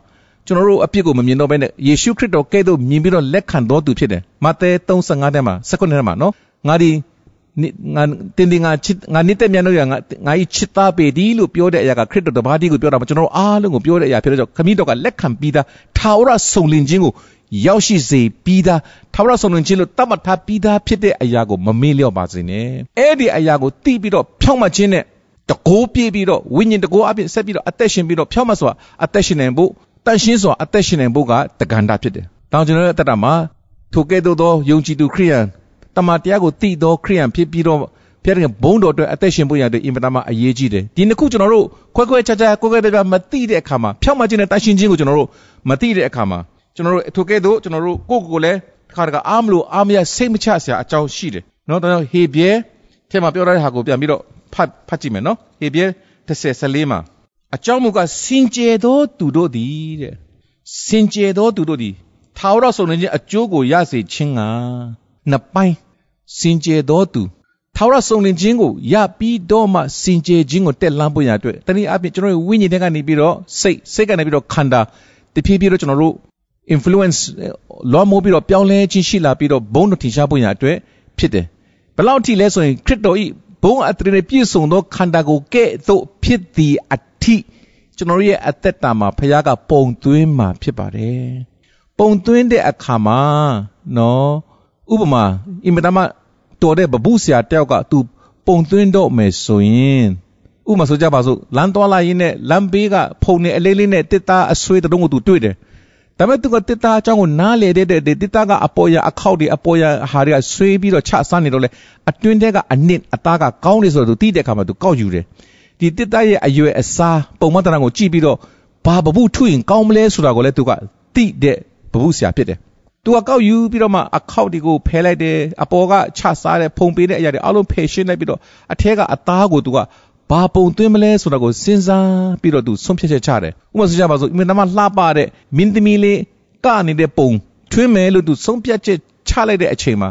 Speaker 2: ကျွန်တော်တို့အပြစ်ကိုမမြင်တော့ဘဲနဲ့ယေရှုခရစ်တော်ကဲ့သို့မြင်ပြီးတော့လက်ခံတော်သူဖြစ်တယ်မဿဲ35ထဲမှာ19ထဲမှာနော်ငါဒီငါတင်တင်ငါချစ်ငါနှစ်သက်မြတ်လို့ရငါငါဤချစ်သားပေဒီလို့ပြောတဲ့အရာကခရစ်တော်တပါးတည်းကိုပြောတာပါကျွန်တော်အားလုံးကိုပြောတဲ့အရာဖြစ်တဲ့ကြောင့်ခမည်းတော်ကလက်ခံပြီးသားထာဝရဆုံလင်ခြင်းကိုရောက်ရှိစေပြီးသားထာဝရဆုံလင်ခြင်းလို့တတ်မှတ်ထားပြီးသားဖြစ်တဲ့အရာကိုမမေ့လျော့ပါစေနဲ့အဲ့ဒီအရာကိုသိပြီးတော့ဖြောင့်မခြင်းနဲ့ တကိုးပြေးပြီးတော့ဝိညာဉ်တကိုးအပြင်ဆက်ပြီးတော့အသက်ရှင်ပြီးတော့ဖြောင့်မစွာအသက်ရှင်နိုင်ဖို့တန်ရှင်းစွာအသက်ရှင်နိုင်ဖို့ကတက္ကန္တာဖြစ်တယ်။တောင်ကျွန်တော်ရဲ့အသက်တာမှာထိုကဲ့သို့သောယုံကြည်သူခရိယန်တမန်တရားကိုသိသောခရိယန်ဖြစ်ပြီးတော့ဖျက်တဲ့ဘုံတော်အတွက်အသက်ရှင်ဖို့ရတဲ့အင်မတန်မှအရေးကြီးတယ်ဒီနှစ်ခုကျွန်တော်တို့ခွဲခွဲခြားခြားကိုယ်ကဲ့မသိတဲ့အခါမှာဖြောက်မှခြင်းနဲ့တန်ရှင်းခြင်းကိုကျွန်တော်တို့မသိတဲ့အခါမှာကျွန်တော်တို့ထိုကဲ့သို့ကျွန်တော်တို့ကိုယ့်ကိုယ်ကိုလည်းတစ်ခါတခါအားမလို့အားမရစိတ်မချစရာအကြောင်းရှိတယ်နော်ဒါကြောင့်ဟေဘရဲထဲမှာပြောထားတဲ့ဟာကိုပြန်ပြီးတော့ ဖတ်ဖတ်ကြည့်မယ်နော်ဟေဘရဲ30မှာအကြောင်းမူကစင်ကြယ်သောသူတို့သည်တဲ့စင်ကြယ်သောသူတို့သည်ထာဝရဆုံးနေခြင်းအကျိုးကိုရစေခြင်းကနှစ်ပိုင်းစင်ကြယ်သောသူထာဝရဆုံးလင်ခြင်းကိုရပြီးတော့မှစင်ကြယ်ခြင်းကိုတက်လှမ်းဖို့ရအတွက်တနည်းအားဖြင့်ကျွန်တော်တို့ဝိညာဉ်တွေကနေပြီးတော့စိတ်စိတ်ကနေပြီးတော့ခန္ဓာတဖြည်းဖြည်းတော့ကျွန်တော်တို့ influence လွှမ်းမိုးပြီးတော့ပြောင်းလဲခြင်းရှိလာပြီးတော့ဘုန်းတော်ထင်ရှားဖို့ရအတွက်ဖြစ်တယ်ဘယ်လောက်ထိလဲဆိုရင်ခရစ်တော်ဤ ဘုန်းအထည်နဲ့ပြည့်စုံသောခန္ဓာကိုကဲ့သို့ဖြစ်သည်အထိကျွန်တော်ရဲ့အသက်တာမှာဖခင်ကပုံသွင်းမှာဖြစ်ပါတယ်ပုံသွင်းတဲ့အခါမှာနော်ဥပမာအင်မတန်မှတော်တဲ့ဘဘူးဆရာတယောက်ကသူပုံသွင်းတော့မယ်ဆိုရင်ဥပမာဆိုကြပါစို့လမ်းသွားလာရင်းနဲ့လမ်းဘေးကဖုန်နေအလေးလေးနဲ့တစ်သားအဆွေးတုံးကိုသူတွေ့တယ် ဒါပေမဲ့သူကတစ်သားအကြောင်းကိုနားလေတဲ့တစ်သားကအပေါ်ရအခောက်တွေအပေါ်ရဟာတွေကဆွေးပြီးတော့ချဆန်းနေတော့လေအတွင်းထဲကအနစ်အသားကကောင်းနေဆိုတော့သူတိတဲ့အခါမှာသူကောက်ယူတယ်ဒီတစ်သားရဲ့အရွယ်အစားပုံမှန်တရံကိုကြည့်ပြီးတော့ဘာဘဘူးထွင်ကောင်းမလဲဆိုတာကိုလည်းသူကတိတဲ့ဘဘူးဆရာဖြစ်တယ်သူကကောက်ယူပြီးတော့မှအခောက်တွေကိုဖဲလိုက်တယ်အပေါ်ကချစားတဲ့ဖုံပေးတဲ့အရာတွေအလုံးဖယ်ရှင်းလိုက်ပြီးတော့အထက်ကအသားကိုသူက ဘာပုံသွင်းမလဲဆိုတာကိုစဉ်းစားပြီးတော့သူဆုံးဖြတ်ချက်ချတယ်ဥပမာဆိုကြပါစို့အင်မတန်မှလှပတဲ့မင်းသမီးလေးကနေတဲ့ပုံထွင်းမယ်လို့သူဆုံးဖြတ်ချက်ချလိုက်တဲ့အချိန်မှာ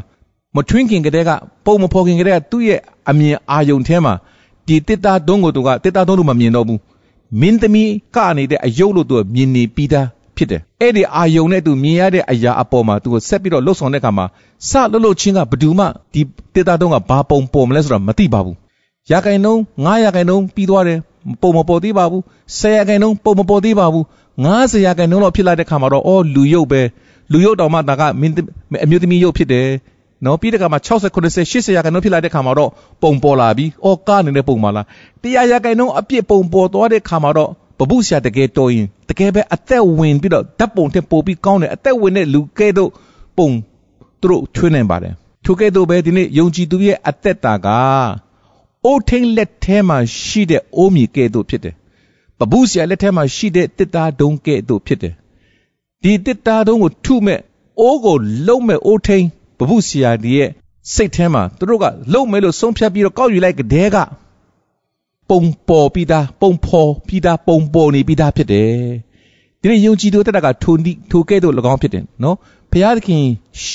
Speaker 2: မထွင်းခင်ကတည်းကပုံမဖော်ခင်ကတည်းကသူ့ရဲ့အမြင်အာယုံထဲမှာဒီတစ်သားတုံးကိုသူကတစ်သားတုံးလို့မမြင်တော့ဘူးမင်းသမီးကနေတဲ့အယုတ်လို့သူမြင်နေပြီးသားဖြစ်တယ်အဲ့ဒီအာယုံနဲ့သူမြင်ရတဲ့အရာအပေါ်မှာသူကိုဆက်ပြီးတော့လှုပ်ဆောင်တဲ့အခါမှာစလှုပ်လှုပ်ချင်းကဘယ်သူမှဒီတေတာတုံးကဘာပုံပေါ်မလဲဆိုတာမသိပါဘူး ရာခိုင်နှုန်း9ရာခိုင်နှုန်းပြီးသွားတယ်ပုံမပေါ်သေးပါဘူး10ရာခိုင်နှုန်းပုံမပေါ်သေးပါဘူး90ရာခိုင်နှုန်းတော့ဖြစ်လာတဲ့ခါမှာတော့အော်လူရုပ်ပဲလူရုပ်တော်မှဒါကမင်းအမျိုးသမီးရုပ်ဖြစ်တယ်နော်ပြီးတဲ့ခါမှာ60 90 80ရာခိုင်နှုန်းဖြစ်လာတဲ့ခါမှာတော့ပုံပေါ်လာပြီအော်ကနေတဲ့ပုံပါလား100ရာခိုင်နှုန်းအပြစ်ပုံပေါ်သွားတဲ့ခါမှာတော့ပပုဆရာတကယ်တော်ရင်တကယ်ပဲအသက်ဝင်ပြီးတော့ဓာတ်ပုံထပို့ပြီးကောင်းတယ်အသက်ဝင်တဲ့လူကဲတော့ပုံသူတို့ထွေးနိုင်ပါတယ်ထိုကဲ့သို့ပဲဒီနေ့ယုံကြည်သူရဲ့အသက်တာက အိုးထိန်လက်ထဲမှာရှိတဲ့အိုးမြေကဲ့သို့ဖြစ်တယ်ပပုဆရာလက်ထဲမှာရှိတဲ့တစ်သားဒုံကဲ့သို့ဖြစ်တယ်ဒီတစ်သားဒုံကိုထုမဲ့အိုးကိုလုံးမဲ့အိုးထိန်ပပုဆရာဒီရဲ့စိတ်ထဲမှာသူတို့ကလုံးမဲလို့ဆုံးဖြတ်ပြီးတော့ကောက်ယူလိုက်တဲ့ကပုံပေါ်ပြီးသားပုံဖော်ပြီးသားပုံပေါ်နေပြီးသားဖြစ်တယ်ဒီနေ့ယုံကြည်သူတက်တာကထိုထိုကဲ့သို့၎င်းဖြစ်တယ်နော်ဘုရားသခင်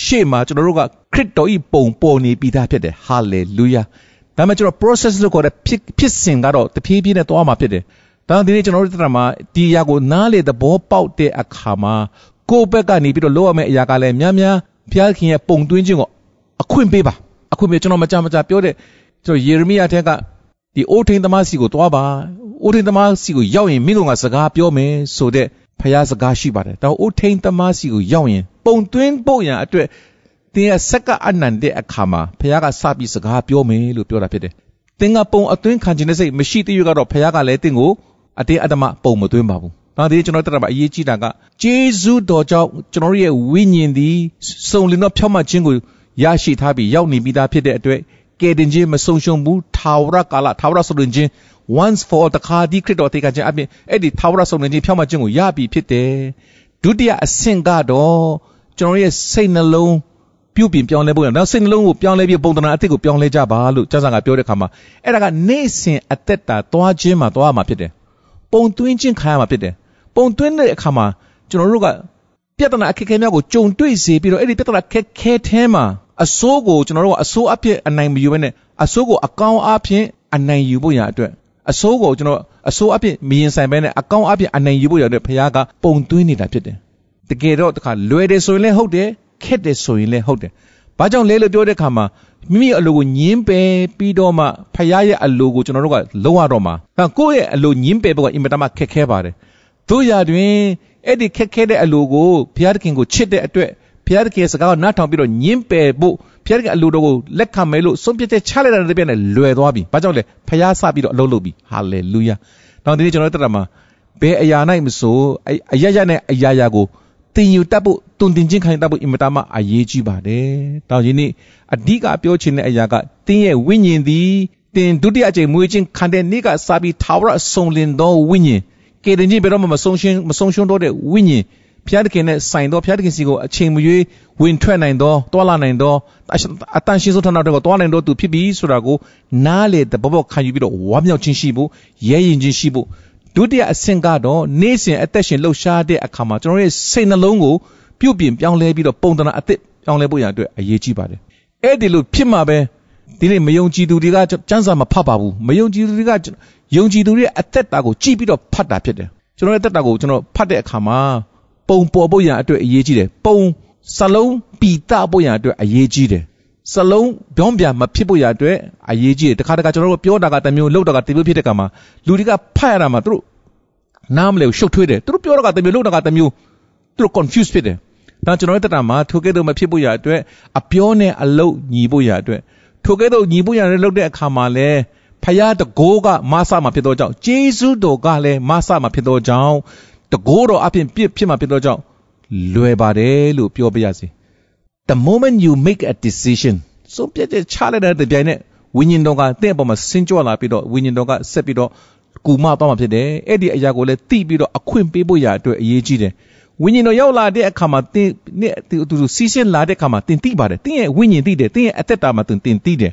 Speaker 2: ရှေ့မှာကျွန်တော်တို့ကခရစ်တော်ဤပုံပေါ်နေပြီးသားဖြစ်တယ်ဟာလေလုယာ ဒါမှကျွန်တော် process လို့ခေါ်တဲ့ဖြစ်ဖြစ်စဉ်ကတော့တဖြည်းဖြည်းနဲ့သွားမှာဖြစ်တယ်ဒါဒီနေ့ကျွန်တော်တို့တက်တာမှာဒီအရာကိုနားလေသဘောပေါက်တဲ့အခါမှာကိုယ့်ဘက်ကနေပြီးတော့လုပ်ရမယ့်အရာကလည်းများများဘုရားသခင်ရဲ့ပုံသွင်းခြင်းကိုအခွင့်ပေးပါအခွင့်ပေးကျွန်တော်မကြမကြပြောတဲ့ကျွန်တော်ယေရမိယထဲကဒီအိုးထိန်သမားစီကိုသွားပါအိုးထိန်သမားစီကိုရောက်ရင်မင်းတို့ကစကားပြောမယ်ဆိုတဲ့ဖျားစကားရှိပါတယ်ဒါအိုးထိန်သမားစီကိုရောက်ရင်ပုံသွင်းဖို့ရန်အတွက် သင်ရဲ့စက္ကအနန္တဲ့အခါမှာဖျားကစပြီးစကားပြောမယ်လို့ပြောတာဖြစ်တယ်သင်ကပုံအသွင်းခံခြင်းတဲ့စိတ်မရှိသေးရကတော့ဖျားကလည်းသင်ကိုအတင်းအဓမ္မပုံမသွင်းပါဘူးဒါဒီကျွန်တော်တက်တာမှာအရေးကြီးတာကဂျေဇုတော်ကြောင့်ကျွန်တော်ရဲ့ဝိညာဉ်သည်စုံလင်သောဖြောင့်မတ်ခြင်းကိုရရှိထားပြီးရောက်နေပြီးသားဖြစ်တဲ့အတွက်ကယ်တင်ခြင်းမဆုံးရှုံးဘူးထာဝရကာလထာဝရဆိုရင်ခြင်း once for all တခါဒီခရစ်တော်တေကခြင်းအပြင်အဲ့ဒီထာဝရဆိုရင်ခြင်းဖြောင့်မခြင်းကိုရပြီဖြစ်တယ်ဒုတိယအဆင့်ကတော့ကျွန်တော်ရဲ့စိတ်နှလုံး ပြုပြင်ပြောင်းလဲဖို့ရနောက်စိတ်နှလုံးကိုပြောင်းလဲပြီးပုံသဏ္ဍာန်အသစ်ကိုပြောင်းလဲကြပါလို့ကျမ်းစာကပြောတဲ့ခါမှာအဲ့ဒါကနေ့စဉ်အသက်တာသွားခြင်းမှာသွားမှာဖြစ်တယ်ပုံသွင်းခြင်းခံရမှာဖြစ်တယ်ပုံသွင်းတဲ့အခါမှာကျွန်တော်တို့ကပြဿနာအခက်အခဲများကိုကြုံတွေ့စေပြီးတော့အဲ့ဒီပြဿနာခက်ခဲထဲမှာအဆိုးကိုကျွန်တော်တို့ကအဆိုးအဖြစ်အနိုင်မယူဘဲနဲ့အဆိုးကိုအကောင်းအဖြစ်အနိုင်ယူဖို့ရအတွက်အဆိုးကိုကျွန်တော်အဆိုးအဖြစ်မရင်ဆိုင်ဘဲနဲ့အကောင်းအဖြစ်အနိုင်ယူဖို့ရအတွက်ဘုရားကပုံသွင်းနေတာဖြစ်တယ်တကယ်တော့တခါလွယ်တယ်ဆိုရင်လည်းဟုတ်တယ် ခက်တယ်ဆိုရင်လည်းဟုတ်တယ်ဘာကြောင့်လဲလို့ပြောတဲ့အခါမှာမိမိအလိုကိုညင်းပယ်ပြီးတော့မှဖခင်ရဲ့အလိုကိုကျွန်တော်တို့ကလုံးဝတော့မှာဒါကိုယ့်ရဲ့အလိုညင်းပယ်ဖို့ကအင်မတန်မှခက်ခဲပါတယ်တို့ရတွင်အဲ့ဒီခက်ခဲတဲ့အလိုကိုဘုရားသခင်ကိုချစ်တဲ့အတွက်ဘုရားသခင်ရဲ့စကားကိုနားထောင်ပြီးတော့ညင်းပယ်ဖို့ဘုရားသခင်အလိုတော်ကိုလက်ခံမယ်လို့ဆုံးဖြတ်ချက်ချလိုက်တဲ့ပြည့်နဲ့လွယ်သွားပြီဘာကြောင့်လဲဖခင်စပြီးတော့အလုပ်လုပ်ပြီဟာလေလုယာတောင်းဒီနေ့ကျွန်တော်တို့တက်တာမှာဘယ်အရာ၌မဆိုအရရနဲ့အရာရာကို တင်ယူတတ်ဖို့တုန်တင်ချင်းခံတတ်ဖို့အင်မတန်မှအရေးကြီးပါတယ်။တောင်းယနေ့အဓိကပြောချင်တဲ့အရာကတင်းရဲ့ဝိညာဉ်သည်တင်ဒုတိယအကြိမ်မွေးခြင်းခံတဲ့နေ့ကစပြီးထာဝရဆုံးလင်သောဝိညာဉ်ကေတင်ချင်းဘယ်တော့မှမဆုံးရှင်းမဆုံးရှုံးတော့တဲ့ဝိညာဉ်ဖျားတခင်နဲ့ဆိုင်သောဖျားတခင်စီကိုအချိန်မရွေးဝင်ထွက်နိုင်သောတွာလာနိုင်သောအတန်ရှင်းဆုံးထဏတွေကိုတွာနိုင်သောသူဖြစ်ပြီးဆိုတာကိုနားလေတဲ့ဘဘခံယူပြီးတော့ဝမ်းမြောက်ခြင်းရှိဖို့ရဲရင်ခြင်းရှိဖို့ ဒုတိယအဆင့်ကတော့နေ့စဉ်အသက်ရှင်လှုပ်ရှားတဲ့အခါမှာကျွန်တော်ရဲ့စိတ်နှလုံးကိုပြုတ်ပြင်ပြောင်းလဲပြီးတော့ပုံသဏ္ဍာန်အသစ်ပြောင်းလဲဖို့ရအတွက်အရေးကြီးပါတယ်အဲ့ဒီလိုဖြစ်မှာပဲဒီနေ့မယုံကြည်သူတွေကစံစာမဖတ်ပါဘူးမယုံကြည်သူတွေကယုံကြည်သူတွေအသက်တာကိုကြည့်ပြီးတော့ဖတ်တာဖြစ်တယ်ကျွန်တော်ရဲ့အသက်တာကိုကျွန်တော်ဖတ်တဲ့အခါမှာပုံပေါ်ဖို့ရအတွက်အရေးကြီးတယ်ပုံစလုံးပီတဖို့ရအတွက်အရေးကြီးတယ် စလုံးပြောင်းပြန်မဖြစ်ဖို့ရအတွက်အရေးကြီးတယ်တခါတခါကျွန်တော်တို့ပြောတာကတမျိုးလုပ်တာကတမျိုးဖြစ်တဲ့ကမှာလူတွေကဖတ်ရတာမှာသူတို့နားမလဲရှုပ်ထွေးတယ်သူတို့ပြောတာကတမျိုးလုပ်တာကတမျိုးသူတို့ confuse ဖြစ်တယ်ဒါကျွန်တော်တို့တတမှာထိုကဲ့သို့မဖြစ်ဖို့ရအတွက်အပြောနဲ့အလုပ်ညီဖို့ရအတွက်ထိုကဲ့သို့ညီဖို့ရတဲ့လုပ်တဲ့အခါမှာလဲဖယားတကိုးကမဆမှာဖြစ်သောကြောင့်ဂျေဇုတော်ကလည်းမဆမှာဖြစ်သောကြောင့်တကိုးတော်အပြင်ပြစ်ဖြစ်မှာဖြစ်သောကြောင့်လွယ်ပါတယ်လို့ပြောပြရစီ the moment you make a decision ဆုံးဖြတ်ချက်ချလိုက်တဲ့ပြိုင်နဲ့ဝိညာဉ်တော်ကတင့်အပေါ်မှာဆင်းကြွလာပြီးတော့ဝိညာဉ်တော်ကဆက်ပြီးတော့ကူမသွားမှာဖြစ်တယ်အဲ့ဒီအရာကိုလည်းသိပြီးတော့အခွင့်ပေးဖို့ရာအတွက်အရေးကြီးတယ်ဝိညာဉ်တော်ရောက်လာတဲ့အခါမှာသင်နဲ့သူသူစီးဆင်းလာတဲ့အခါမှာသင်သိပါတယ်သင်ရဲ့ဝိညာဉ်သိတယ်သင်ရဲ့အသက်တာမှာသင်သင်သိတယ်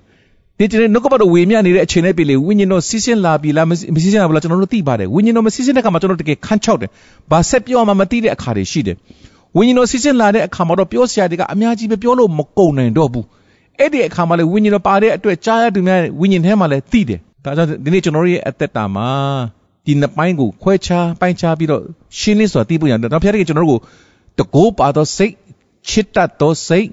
Speaker 2: ဒီကျတဲ့နှုတ်ကပတ်တော်ဝေမျှနေတဲ့အချိန်နဲ့ပြည်လေဝိညာဉ်တော်စီးဆင်းလာပြီလားမစီးဆင်းလာဘူးလားကျွန်တော်တို့သိပါတယ်ဝိညာဉ်တော်မစီးဆင်းတဲ့အခါမှာကျွန်တော်တို့တကယ်ခန်းချောက်တယ်ဘာဆက်ပြောမှမသိတဲ့အခါတွေရှိတယ် ဝိညာဉ်တော်စီးဆင်းလာတဲ့အခါမှာတော့ပြောစရာတွေကအများကြီးပဲပြောလို့မကုန်နိုင်တော့ဘူးအဲ့ဒီအခါမှာလေဝိညာဉ်တော်ပါတဲ့အတွက်ကြားရသူများဝိညာဉ်ထဲမှာလည်းသိတယ်ဒါကြောင့်ဒီနေ့ကျွန်တော်တို့ရဲ့အသက်တာမှာဒီနှစ်ပိုင်းကိုခွဲခြားပိုင်းခြားပြီးတော့ရှင်းလင်းစွာသိဖို့ရတယ်။ဒါဖျားတဲ့ကျွန်တော်တို့ကိုတကိုးပါသောစိတ်ချစ်တတ်သောစိတ်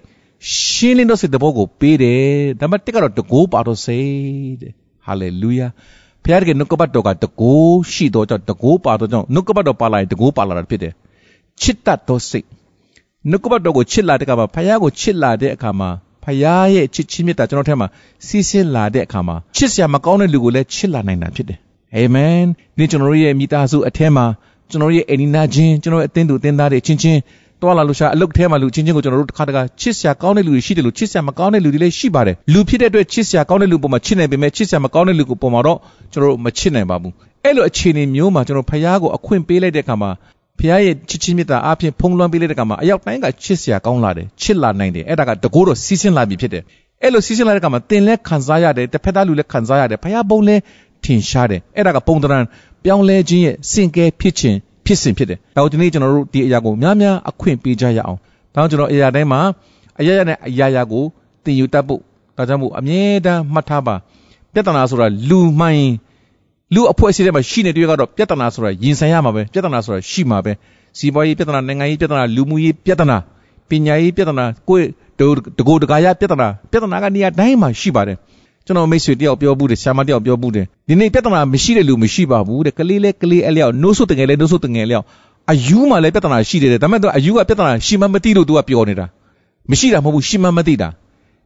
Speaker 2: ရှင်းလင်းသောစိတ်တဘောကိုပေးတယ်။ဒါမှတက်ကတော့တကိုးပါသောစိတ်တဲ့။ဟာလေလုယာ။ဖျားတဲ့နှုတ်ကပတ်တော်ကတကိုးရှိသောကြောင့်တကိုးပါသောကြောင့်နှုတ်ကပတ်တော်ပါလာရင်တကိုးပါလာတာဖြစ်တယ်။ ချစ်တတ်သောစိတ်နှုတ်ကပတ်တော်ကိုချစ်လာတဲ့အခါမှာဖယားကိုချစ်လာတဲ့အခါမှာဖယားရဲ့ချစ်ချင်းမြတ်တာကျွန်တော်ထဲမှာစီးဆင်းလာတဲ့အခါမှာချစ်စရာမကောင်းတဲ့လူကိုလည်းချစ်လာနိုင်တာဖြစ်တယ်အာမင်ဒီကျွန်တော်တို့ရဲ့မိသားစုအထဲမှာကျွန်တော်ရဲ့အိနီနာချင်းကျွန်တော်ရဲ့အသင်းသူအသင်းသားတွေချင်းချင်းတွာလာလို့ရှာအလုတ်ထဲမှာလူချင်းချင်းကိုကျွန်တော်တို့တစ်ခါတခါချစ်စရာကောင်းတဲ့လူတွေရှိတယ်လို့ချစ်စရာမကောင်းတဲ့လူတွေလည်းရှိပါတယ်လူဖြစ်တဲ့အတွက်ချစ်စရာကောင်းတဲ့လူပေါ်မှာချစ်နိုင်ပေမဲ့ချစ်စရာမကောင်းတဲ့လူကိုပေါ်မှာတော့ကျွန်တော်တို့မချစ်နိုင်ပါဘူးအဲ့လိုအခြေအနေမျိုးမှာကျွန်တော်ဖခင်ကိုအခွင့်ပေးလိုက်တဲ့အခါမှာ ဖခင်ရဲ့ချစ်ချင်းမေတ္တာအပြင်ဖုံးလွှမ်းပေးလိုက်တဲ့အခါမှာအရောက်တိုင်းကချစ်စရာကောင်းလာတယ်ချစ်လာနိုင်တယ်အဲ့ဒါကတကိုးတော့စီးဆင်းလာပြီဖြစ်တယ်အဲ့လိုစီးဆင်းလာတဲ့အခါမှာတင်လဲခံစားရတယ်တစ်ဖက်သားလူလည်းခံစားရတယ်ဖခင်ဘုံလဲထင်ရှားတယ်အဲ့ဒါကပုံတရံပြောင်းလဲခြင်းရဲ့စင်ကဲဖြစ်ခြင်းဖြစ်စဉ်ဖြစ်တယ်ဒါကိုဒီနေ့ကျွန်တော်တို့ဒီအရာကိုများများအခွင့်ပေးကြရအောင်ဒါကြောင့်ကျွန်တော်အရာတိုင်းမှာအရာရနဲ့အရာရာကိုသင်ယူတတ်ဖို့ဒါကြောင့်မို့အမြဲတမ်းမှတ်ထားပါပြဿနာဆိုတာလူမှန်ရင် လူအဖွဲ့အစည်းထဲမှာရှိနေတွေ့ကတော့ပြဿနာဆိုတာရင်ဆိုင်ရမှာပဲပြဿနာဆိုတာရှိမှာပဲစီးပွားရေးပြဿနာနိုင်ငံရေးပြဿနာလူမှုရေးပြဿနာပညာရေးပြဿနာကိုယ်တကိုယ်တကာရပြဿနာပြဿနာကနေရာတိုင်းမှာရှိပါတယ်ကျွန်တော်မိတ်ဆွေတယောက်ပြောဘူးတယ်ဆရာမတယောက်ပြောဘူးတယ်ဒီနေ့ပြဿနာမရှိတဲ့လူမရှိပါဘူးတဲ့ကလေးလဲကလေးအလျောက်နှိုးဆုတငယ်လဲနှိုးဆုတငယ်လျောက်အယူမှလည်းပြဿနာရှိတယ်ဒါပေမဲ့သူအယူကပြဿနာရှိမှမသိလို့သူကပြောနေတာမရှိတာမဟုတ်ဘူးရှိမှမသိတာ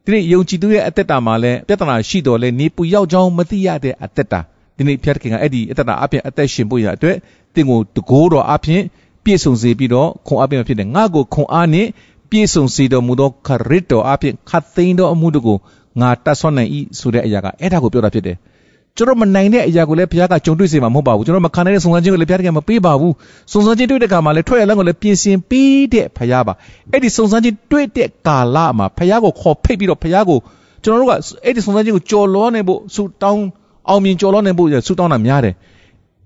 Speaker 2: ဒီနေ့ယုံကြည်သူရဲ့အသက်တာမှာလည်းပြဿနာရှိတော်လဲနေပူရောက်ကြောင်းမသိရတဲ့အသက်တာ ဒီနေ့ဖျက်ခင်ကအဲ့ဒီအသက်တာအပြင်အသက်ရှင်ဖို့ရအတွက်တင်ကိုတကိုးတော်အပြင်ပြည့်စုံစေပြီးတော့ခွန်အားပေးမှဖြစ်တယ်ငါ့ကိုခွန်အားနဲ့ပြည့်စုံစေတော်မူသောခရစ်တော်အပြင်ခတ်သိမ်းသောအမှုတို့ကိုငါတတ်ဆွမ်းနိုင်၏ဆိုတဲ့အရာကအဲ့ဒါကိုပြောတာဖြစ်တယ်ကျွန်တော်မနိုင်တဲ့အရာကိုလည်းဘုရားကကြုံတွေ့စေမှာမဟုတ်ပါဘူးကျွန်တော်မခံနိုင်တဲ့စုံစမ်းခြင်းကိုလည်းဘုရားကမပေးပါဘူးစုံစမ်းခြင်းတွေ့တဲ့အခါမှာလည်းထွက်ရလမ်းကိုလည်းပြင်ဆင်ပေးတဲ့ဘုရားပါအဲ့ဒီစုံစမ်းခြင်းတွေ့တဲ့ကာလမှာဘုရားကိုခေါ်ဖိတ်ပြီးတော့ဘုရားကိုကျွန်တော်တို့ကအဲ့ဒီစုံစမ်းခြင်းကိုကြော်လွှားနိုင်ဖို့ဆူတောင်း အောင်မြင်ကြော်လွှားနိုင်ဖို့ဆူတောင်းတာများတယ်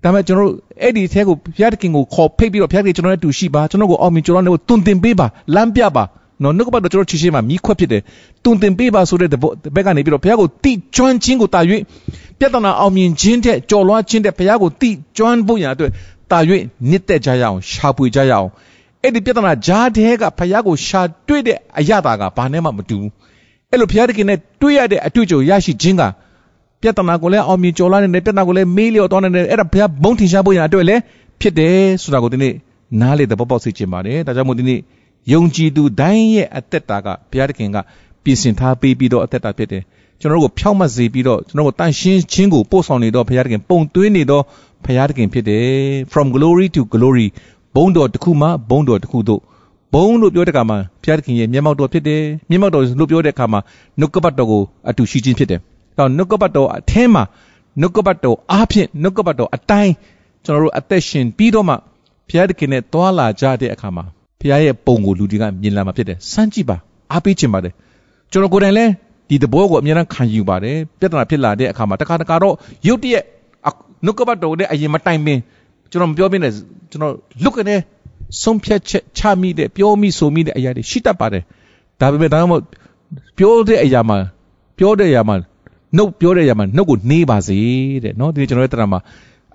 Speaker 2: ဒါပေမဲ့ကျွန်တော်တို့အဲ့ဒီအထဲကိုဘုရားသခင်ကိုခေါ်ဖိတ်ပြီးတော့ဘုရားသခင်ကျွန်တော်နဲ့တူရှိပါကျွန်တော်ကိုအောင်မြင်ကျွန်တော်နဲ့တွင်တင်ပေးပါလမ်းပြပါနော်နှုတ်ကပတ်တော်ကျွန်တော်ချီရှင်းမှာမိခွက်ဖြစ်တယ်တွင်တင်ပေးပါဆိုတဲ့ဘက်ကနေပြီးတော့ဘုရားကိုတိကျွမ်းခြင်းကိုတာ၍ပြဿနာအောင်မြင်ခြင်းတဲ့ကြော်လွှားခြင်းတဲ့ဘုရားကိုတိကျွမ်းဖို့ရအတွက်တာ၍နစ်သက်ကြရအောင်ရှာဖွေကြရအောင်အဲ့ဒီပြဿနာဂျားတဲ့ကဘုရားကိုရှာတွေ့တဲ့အရသာကဘာနဲ့မှမတူဘူးအဲ့လိုဘုရားသခင်နဲ့တွေ့ရတဲ့အတွေ့အကြုံရရှိခြင်းက ပြဿနာကိုလည်းအောင်မြင်ကျော်လာနေတဲ့ပြဿနာကိုလည်းမေးလျော့သွားနေတဲ့အဲ့ဒါဘုရားဘုံထင်ရှားဖို့ရအတွက်လည်းဖြစ်တယ်ဆိုတာကိုဒီနေ့နားလေသဘောပေါက်စေချင်ပါတယ်ဒါကြောင့်မို့ဒီနေ့ယုံကြည်သူတိုင်းရဲ့အသက်တာကဘုရားသခင်ကပြင်ဆင်ထားပေးပြီးတော့အသက်တာဖြစ်တယ်ကျွန်တော်တို့ကိုဖြောက်မတ်စေပြီးတော့ကျွန်တော်တို့တန်ရှင်းခြင်းကိုပို့ဆောင်နေတော့ဘုရားသခင်ပုံသွင်းနေတော့ဘုရားသခင်ဖြစ်တယ် from glory to glory ဘုံတော်တစ်ခုမှဘုံတော်တစ်ခုတို့ဘုံလို့ပြောတဲ့အခါမှာဘုရားသခင်ရဲ့မျက်မှောက်တော်ဖြစ်တယ်မျက်မှောက်တော်လို့ပြောတဲ့အခါမှာနှုတ်ကပတ်တော်ကိုအတူရှိခြင်းဖြစ်တယ် တော့နှုတ်ကပတ်တော်အထင်းမှာနှုတ်ကပတ်တော်အားဖြင့်နှုတ်ကပတ်တော်အတိုင်းကျွန်တော်တို့အသက်ရှင်ပြီးတော့မှဘုရားသခင်နဲ့တွာလာကြတဲ့အခါမှာဘုရားရဲ့ပုံကိုလူတွေကမြင်လာမှာဖြစ်တယ်စမ်းကြည့်ပါအားပေးခြင်းပါတယ်ကျွန်တော်ကိုယ်တိုင်လည်းဒီသဘောကိုအများအားခံယူပါတယ်ပြဿနာဖြစ်လာတဲ့အခါမှာတခါတခါတော့ရုတ်တရက်နှုတ်ကပတ်တော်နဲ့အရင်မတိုင်ပင်ကျွန်တော်မပြောပြနဲ့ကျွန်တော်လွတ်ကနေဆုံးဖြတ်ချက်ချမိတဲ့ပြောမိဆိုမိတဲ့အရာတွေရှိတတ်ပါတယ်ဒါပေမဲ့ဒါမှမဟုတ်ပြောတဲ့အရာမှာပြောတဲ့အရာမှာ နှုတ်ပြောတဲ့အရာမှာနှုတ်ကိုနှေးပါစေတဲ့နော်ဒီကျွန်တော်ရဲ့တရားမှာ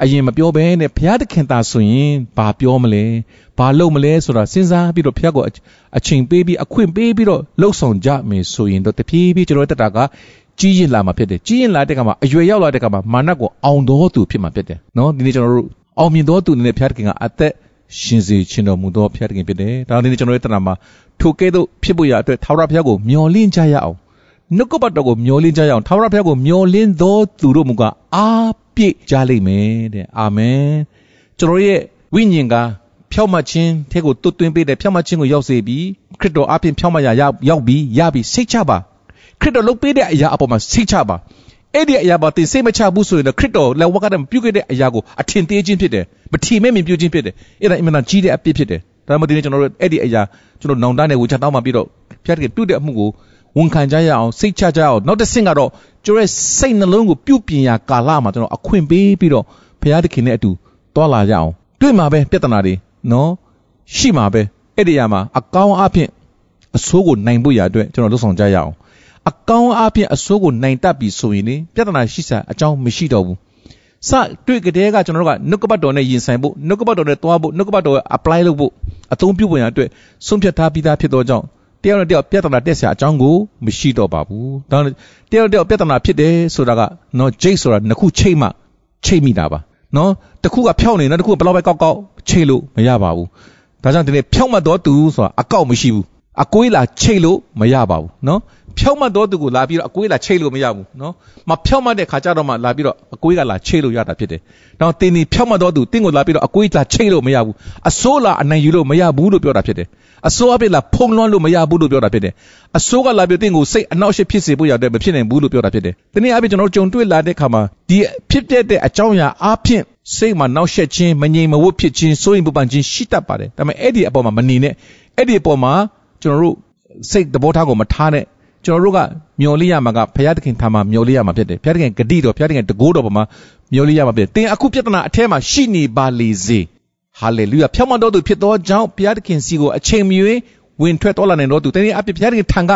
Speaker 2: အရင်မပြောဘဲနဲ့ဘုရားသခင်သာဆိုရင်ဘာပြောမလဲဘာလုပ်မလဲဆိုတာစဉ်းစားပြီးတော့ဘုရားကိုအချိန်ပေးပြီးအခွင့်ပေးပြီးတော့လှုပ်ဆောင်ကြမယ်ဆိုရင်တော့တဖြည်းဖြည်းကျွန်တော်တက်တာကကြီးရင်လာမှာဖြစ်တယ်ကြီးရင်လာတဲ့ကမှာအရွယ်ရောက်လာတဲ့ကမှာမာနကိုအောင်တော်သူဖြစ်မှာဖြစ်တယ်နော်ဒီနေ့ကျွန်တော်တို့အောင်မြင်တော်သူနဲ့ဘုရားသခင်ကအသက်ရှင်စေခြင်းတော်မူသောဘုရားသခင်ဖြစ်တယ်ဒါဒီနေ့ကျွန်တော်ရဲ့တဏ္ဍာမှာထိုကဲ့သို့ဖြစ်ဖို့ရအတွက်ထာဝရဘုရားကိုမျှော်လင့်ကြရအောင် နှုတ်ကပတ်တော်ကိုမျောလင်းကြရအောင်ထာဝရဘုရားကိုမျောလင်းသောသူတို့မူကားအားပြည့်ကြလိမ့်မယ်တဲ့အာမင်ကျွန်တော်ရဲ့ဝိညာဉ်ကဖြောက်မှတ်ခြင်းထဲကိုတွတ်သွင်းပေးတဲ့ဖြောက်မှတ်ခြင်းကိုရောက်စေပြီးခရစ်တော်အပြင်ဖြောက်မှတ်ရရောက်ပြီးရပြီးစိတ်ချပါခရစ်တော်လုပ်ပေးတဲ့အရာအပေါ်မှာစိတ်ချပါအဲ့ဒီအရာပါတင်စိတ်မချဘူးဆိုရင်တော့ခရစ်တော်လက်ဝါးကတည်းကပြုခဲ့တဲ့အရာကိုအထင်သေးခြင်းဖြစ်တယ်မထီမဲ့မြင်ပြုခြင်းဖြစ်တယ်အဲ့ဒါအင်မတန်ကြီးတဲ့အပြစ်ဖြစ်တယ်ဒါမှမဟုတ်ဒီနေ့ကျွန်တော်တို့အဲ့ဒီအရာကျွန်တော်နောင်တနဲ့ဝေချတောင်းမှပြီးတော့ဖျက်တဲ့ပြုတဲ့အမှုကို ဝန်ခံကြရအောင်စိတ်ချကြရအောင်နောက်တစ်ဆင့်ကတော့ကျွန်တော်ရဲ့စိတ်နှလုံးကိုပြုပြင်ရာကာလမှာကျွန်တော်အခွင့်ပေးပြီးတော့ဘုရားသခင်နဲ့အတူတွာလာကြအောင်တွေ့မှာပဲပြဿနာတွေနော်ရှိမှာပဲအဲ့ဒီအရာမှာအကောင်းအဖြစ်အဆိုးကိုနိုင်ဖို့ရအတွက်ကျွန်တော်လှုပ်ဆောင်ကြရအောင်အကောင်းအဖြစ်အဆိုးကိုနိုင်တတ်ပြီဆိုရင်လေပြဿနာရှိစရာအကြောင်းမရှိတော့ဘူးစတွေ့ကြတဲ့ကကျွန်တော်တို့ကနှုတ်ကပတ်တော်နဲ့ယင်ဆိုင်ဖို့နှုတ်ကပတ်တော်နဲ့တွားဖို့နှုတ်ကပတ်တော်ကို apply လုပ်ဖို့အသုံးပြုဖို့ရအတွက်ဆုံးဖြတ်ထားပြီးသားဖြစ်သောကြောင့် တယောက်နဲ့တယောက်ပြဿနာတက်ဆရာအကြောင်းကိုမရှိတော့ပါဘူး။ဒါတယောက်တယောက်ပြဿနာဖြစ်တယ်ဆိုတာကနော်ဂျိတ်ဆိုတာနှစ်ခုချိတ်မှချိတ်မိတာပါ။နော်တစ်ခုကဖြောက်နေနော်တစ်ခုကဘလောက်ပဲကောက်ကောက်ချိတ်လို့မရပါဘူး။ဒါကြောင့်ဒီနေ့ဖြောက်မှတ်တော်သူဆိုတာအကောက်မရှိဘူး။အကွေးလာချိတ်လို့မရပါဘူးနော် ဖြောက်မှတ်တော်သူကိုလာပြီးတော့အကွေးလာချိတ်လို့မရဘူးနော်မဖြောက်မှတ်တဲ့ခါကျတော့မှလာပြီးတော့အကွေးကလာချိတ်လို့ရတာဖြစ်တယ်။နောက်တင်းဒီဖြောက်မှတ်တော်သူတင်းကိုလာပြီးတော့အကွေးလာချိတ်လို့မရဘူး။အစိုးလာအနိုင်ယူလို့မရဘူးလို့ပြောတာဖြစ်တယ်။အစိုးအပြစ်လာဖုံလွှမ်းလို့မရဘူးလို့ပြောတာဖြစ်တယ်အစိုးကလာပြီးတင့်ကိုစိတ်အနောက်ရှစ်ဖြစ်စေဖို့ရတဲ့မဖြစ်နိုင်ဘူးလို့ပြောတာဖြစ်တယ်တနည်းအားဖြင့်ကျွန်တော်တို့ကြုံတွေ့လာတဲ့အခါမှာဒီဖြစ်ပျက်တဲ့အကြောင်းအရာအားဖြင့်စိတ်မှာနောက်ရှက်ခြင်းမငြိမ်မဝတ်ဖြစ်ခြင်းစိုးရင်ပူပန်ခြင်းရှိတတ်ပါတယ်ဒါပေမဲ့အဲ့ဒီအပေါ်မှာမနေနဲ့အဲ့ဒီအပေါ်မှာကျွန်တော်တို့စိတ်သဘောထားကိုမထားနဲ့ ကျွန်တော်တို့ကမျော်လင့်ရမှာကဘုရားသခင်ထာမှာမျော်လင့်ရမှာဖြစ်တယ်ဘုရားသခင်ဂတိတော်ဘုရားသခင်တကိုးတော်ပေါ်မှာမျော်လင့်ရမှာဖြစ်တယ်သင်အခုပြဿနာအထဲမှာရှိနေပါလေစေဟာလေလုယာဖြောင်းမတော်သူဖြစ်သောကြောင့်ဘုရားသခင်စီကိုအချိန်မီဝင်ထွက်တော်လာနိုင်တော်သူတနည်းအားဖြင့်ဘုရားသခင်ထံက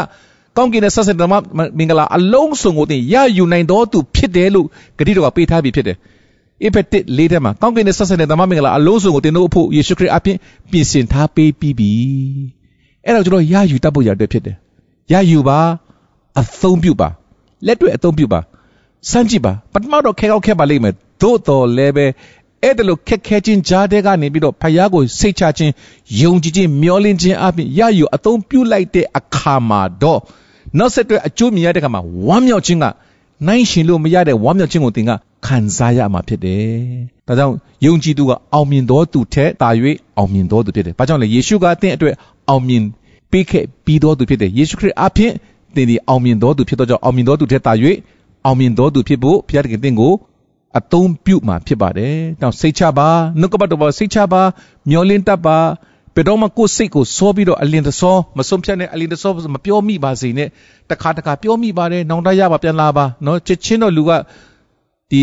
Speaker 2: ကောင်းကင်နဲ့ဆက်ဆက်တော်မင်္ဂလာအလုံးစုံကိုသင်ရယူနိုင်တော်သူဖြစ်တယ်လို့ဂတိတော်ကပေးထားပြီးဖြစ်တယ်။ဧဖက်တစ်လေးထဲမှာကောင်းကင်နဲ့ဆက်ဆက်တဲ့ဓမ္မမင်္ဂလာအလုံးစုံကိုသင်တို့အဖို့ယေရှုခရစ်အပြင်ပြင်ဆင်ထားပေးပြီးပြီ။အဲ့တော့ကျွန်တော်ရယူတတ်ဖို့ရတဲ့ဖြစ်တယ်။ ရယူပါအသုံးပြုပါလက်တွေ့အသုံးပြုပါစမ်းကြည့်ပါပထမတော့ခဲကောက်ခဲပါလိမ့်မယ်သို့တော်လည်းပဲအဲ့ဒါလိုခက်ခဲခြင်းကြားတဲ့ကနေပြီးတော့ဖယားကိုစိတ်ချခြင်းယုံကြည်ခြင်းမျှော်လင့်ခြင်းအပြင်ရယူအသုံးပြုလိုက်တဲ့အခါမှာတော့နောက်ဆက်တွဲအကျိုးမြင်ရတဲ့အခါမှာဝမ်းမြောက်ခြင်းကနိုင်ရှင်လို့မရတဲ့ဝမ်းမြောက်ခြင်းကိုသင်ကခံစားရမှာဖြစ်တယ်။ဒါကြောင့်ယုံကြည်သူကအောင်မြင်တော်သူထက်တာ၍အောင်မြင်တော်သူဖြစ်တယ်။ဘာကြောင့်လဲယေရှုကအသင်အတွက်အောင်မြင် ပေးခဲ့ပြီးတော်သူဖြစ်တယ်။ယေရှုခရစ်အဖင်သင်ဒီအောင်မြင်တော်သူဖြစ်သောကြောင့်အောင်မြင်တော်သူထက်တာ၍အောင်မြင်တော်သူဖြစ်ဖို့ဘုရားသခင်သင်ကိုအသုံးပြုမှာဖြစ်ပါတယ်။တောင်စိတ်ချပါနှုတ်ကပတ်တော်ပါစိတ်ချပါမျောလင်းတတ်ပါဘယ်တော့မှကိုယ်စိတ်ကိုစောပြီးတော့အလင်းတစောမဆုံးဖြတ်နဲ့အလင်းတစောမပြောမိပါစေနဲ့တခါတခါပြောမိပါတယ်နောင်တရပါပြန်လာပါနော်ချစ်ချင်းတော့လူကဒီ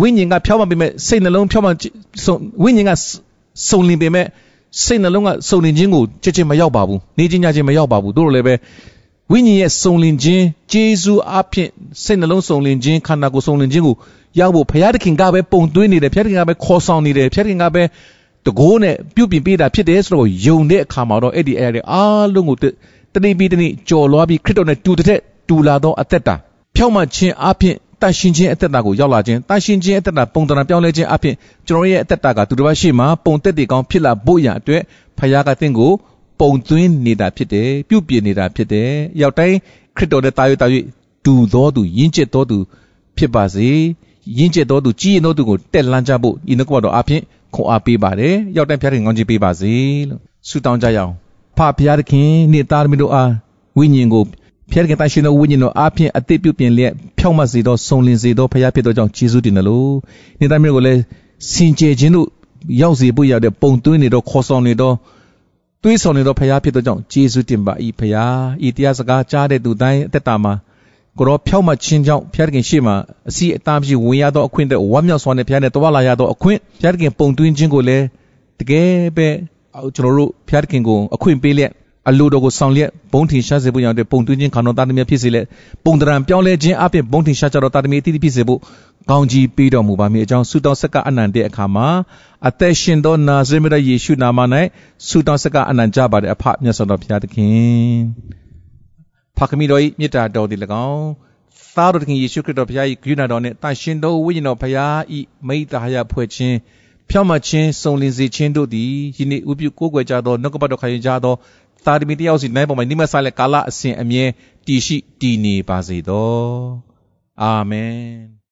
Speaker 2: ဝိညာဉ်ကဖြောင်းမှပေမဲ့စိတ်နှလုံးဖြောင်းမှဆုံဝိညာဉ်ကစုံလင်ပေမဲ့ စိတ်နှလုံးကစုံလင်ခြင်းကိုချက်ချင်းမရောက်ပါဘူးနေချင်းညချင်းမရောက်ပါဘူးတို့လည်းပဲဝိညာဉ်ရဲ့စုံလင်ခြင်းဂျေဇုအဖြစ်စိတ်နှလုံးစုံလင်ခြင်းခန္ဓာကိုယ်စုံလင်ခြင်းကိုရောက်ဖို့ဘုရားသခင်ကပဲပုံသွင်းနေတယ်ဘုရားသခင်ကပဲခေါ်ဆောင်နေတယ်ဘုရားသခင်ကပဲတကိုးနဲ့ပြုပြင်ပေးတာဖြစ်တယ်ဆိုတော့ယုံတဲ့အခါမှာတော့အဲ့ဒီအဲ့ဒီအားလုံးကိုတနေ့ပြီးတနေ့ကြော်လွားပြီးခရစ်တော်နဲ့တူတဲ့တူလာသောအသက်တာဖြောင့်မခြင်းအဖြစ် တန်ရှင်ခြင်းအသက်တာကိုရောက်လာခြင်းတန်ရှင်ခြင်းအသက်တာပုံသဏ္ဍာန်ပြောင်းလဲခြင်းအဖြစ်ကျွန်တော်ရဲ့အသက်တာကသူတစ်ပါးရှိမှပုံသက်တည်ကောင်းဖြစ်လာဖို့ရန်အတွက်ဖခင်ကသင်ကိုပုံသွင်းနေတာဖြစ်တယ်ပြုပြင်နေတာဖြစ်တယ်ရောက်တိုင်းခရစ်တော်နဲ့တာ၍တာ၍တူသောသူယဉ်ကျေးသောသူဖြစ်ပါစေယဉ်ကျေးသောသူကြီးရင်သောသူကိုတက်လန်းကြဖို့ဤနှုတ်ကပတော်အဖြစ်ခွန်အားပေးပါတယ်ရောက်တိုင်းဖခင်ကောင်းချီးပေးပါစေလို့ဆုတောင်းကြရအောင်ဖဖခင်နှင့်သားသမီးတို့အားဝိညာဉ်ကို ဖျက်ခင်တရှင်သောဝိညာဉ်တော်အားဖြင့်အသိပြုပြင်လျက်ဖြောင့်မတ်စေသောစုံလင်စေသောဖခင်ဖြစ်သောကြောင့်ယေရှုတင်တယ်လို့နေသားမျိုးကိုလည်းစင်ကြယ်ခြင်းတို့ရောက်စေဖို့ရတဲ့ပုံသွင်းနေတော့ခေါ်ဆောင်နေတော့တွေးဆောင်နေတော့ဖခင်ဖြစ်သောကြောင့်ယေရှုတင်ပါ၏ဖခင်ဤတရားစကားကြားတဲ့သူတိုင်းအသက်တာမှာကိုရောဖြောက်မှချင်းကြောင့်ဖျားခင်ရှေ့မှာအစီအသားမရှိဝင်ရသောအခွင့်တဲ့ဝမ်းမြောက်စွာနဲ့ဖျားနဲ့တွာလာရသောအခွင့်ဖျားခင်ပုံသွင်းခြင်းကိုလည်းတကယ်ပဲကျွန်တော်တို့ဖျားခင်ကိုအခွင့်ပေးလျက် အလိုတော်ကိုဆောင်လျက်ဘုံထင်ရှားစေဖို့ရတဲ့ပုံသွင်းခြင်းခန္ဓာသားသမီးဖြစ်စေလက်ပုံတရံပြောင်းလဲခြင်းအပြင်ဘုံထင်ရှားကြတော့သားသမီးအတိအဖြစ်စေဖို့ကောင်းကြီးပေးတော်မူပါမည်အကြောင်းဆုတောင်းဆက်ကအနန္တရဲ့အခါမှာအသက်ရှင်သောနာဇရေမရယေရှုနာမ၌ဆုတောင်းဆက်ကအနန္တကြပါတဲ့အဖမြတ်စွာဘုရားသခင်ဖခင်မိတော်၏မေတ္တာတော်သည်၎င်းသားတော်သခင်ယေရှုခရစ်တော်ဘုရား၏ဂရုဏာတော်နှင့်တန်ရှင်သောဝိညာဉ်တော်ဘုရား၏မိတ္တာဟယဖွဲ့ခြင်းဖြောင့်မခြင်းစုံလင်စေခြင်းတို့သည်ယနေ့ဥပြုကိုးကွယ်ကြသောနှုတ်ကပတ်တော်ခံယူကြသော သာသမီတယောက်စီနိုင်ပေါ်မှာနိမဆာလက်ကာလအစဉ်အမြဲတည်ရှိတည်နေပါစေသောအာမင်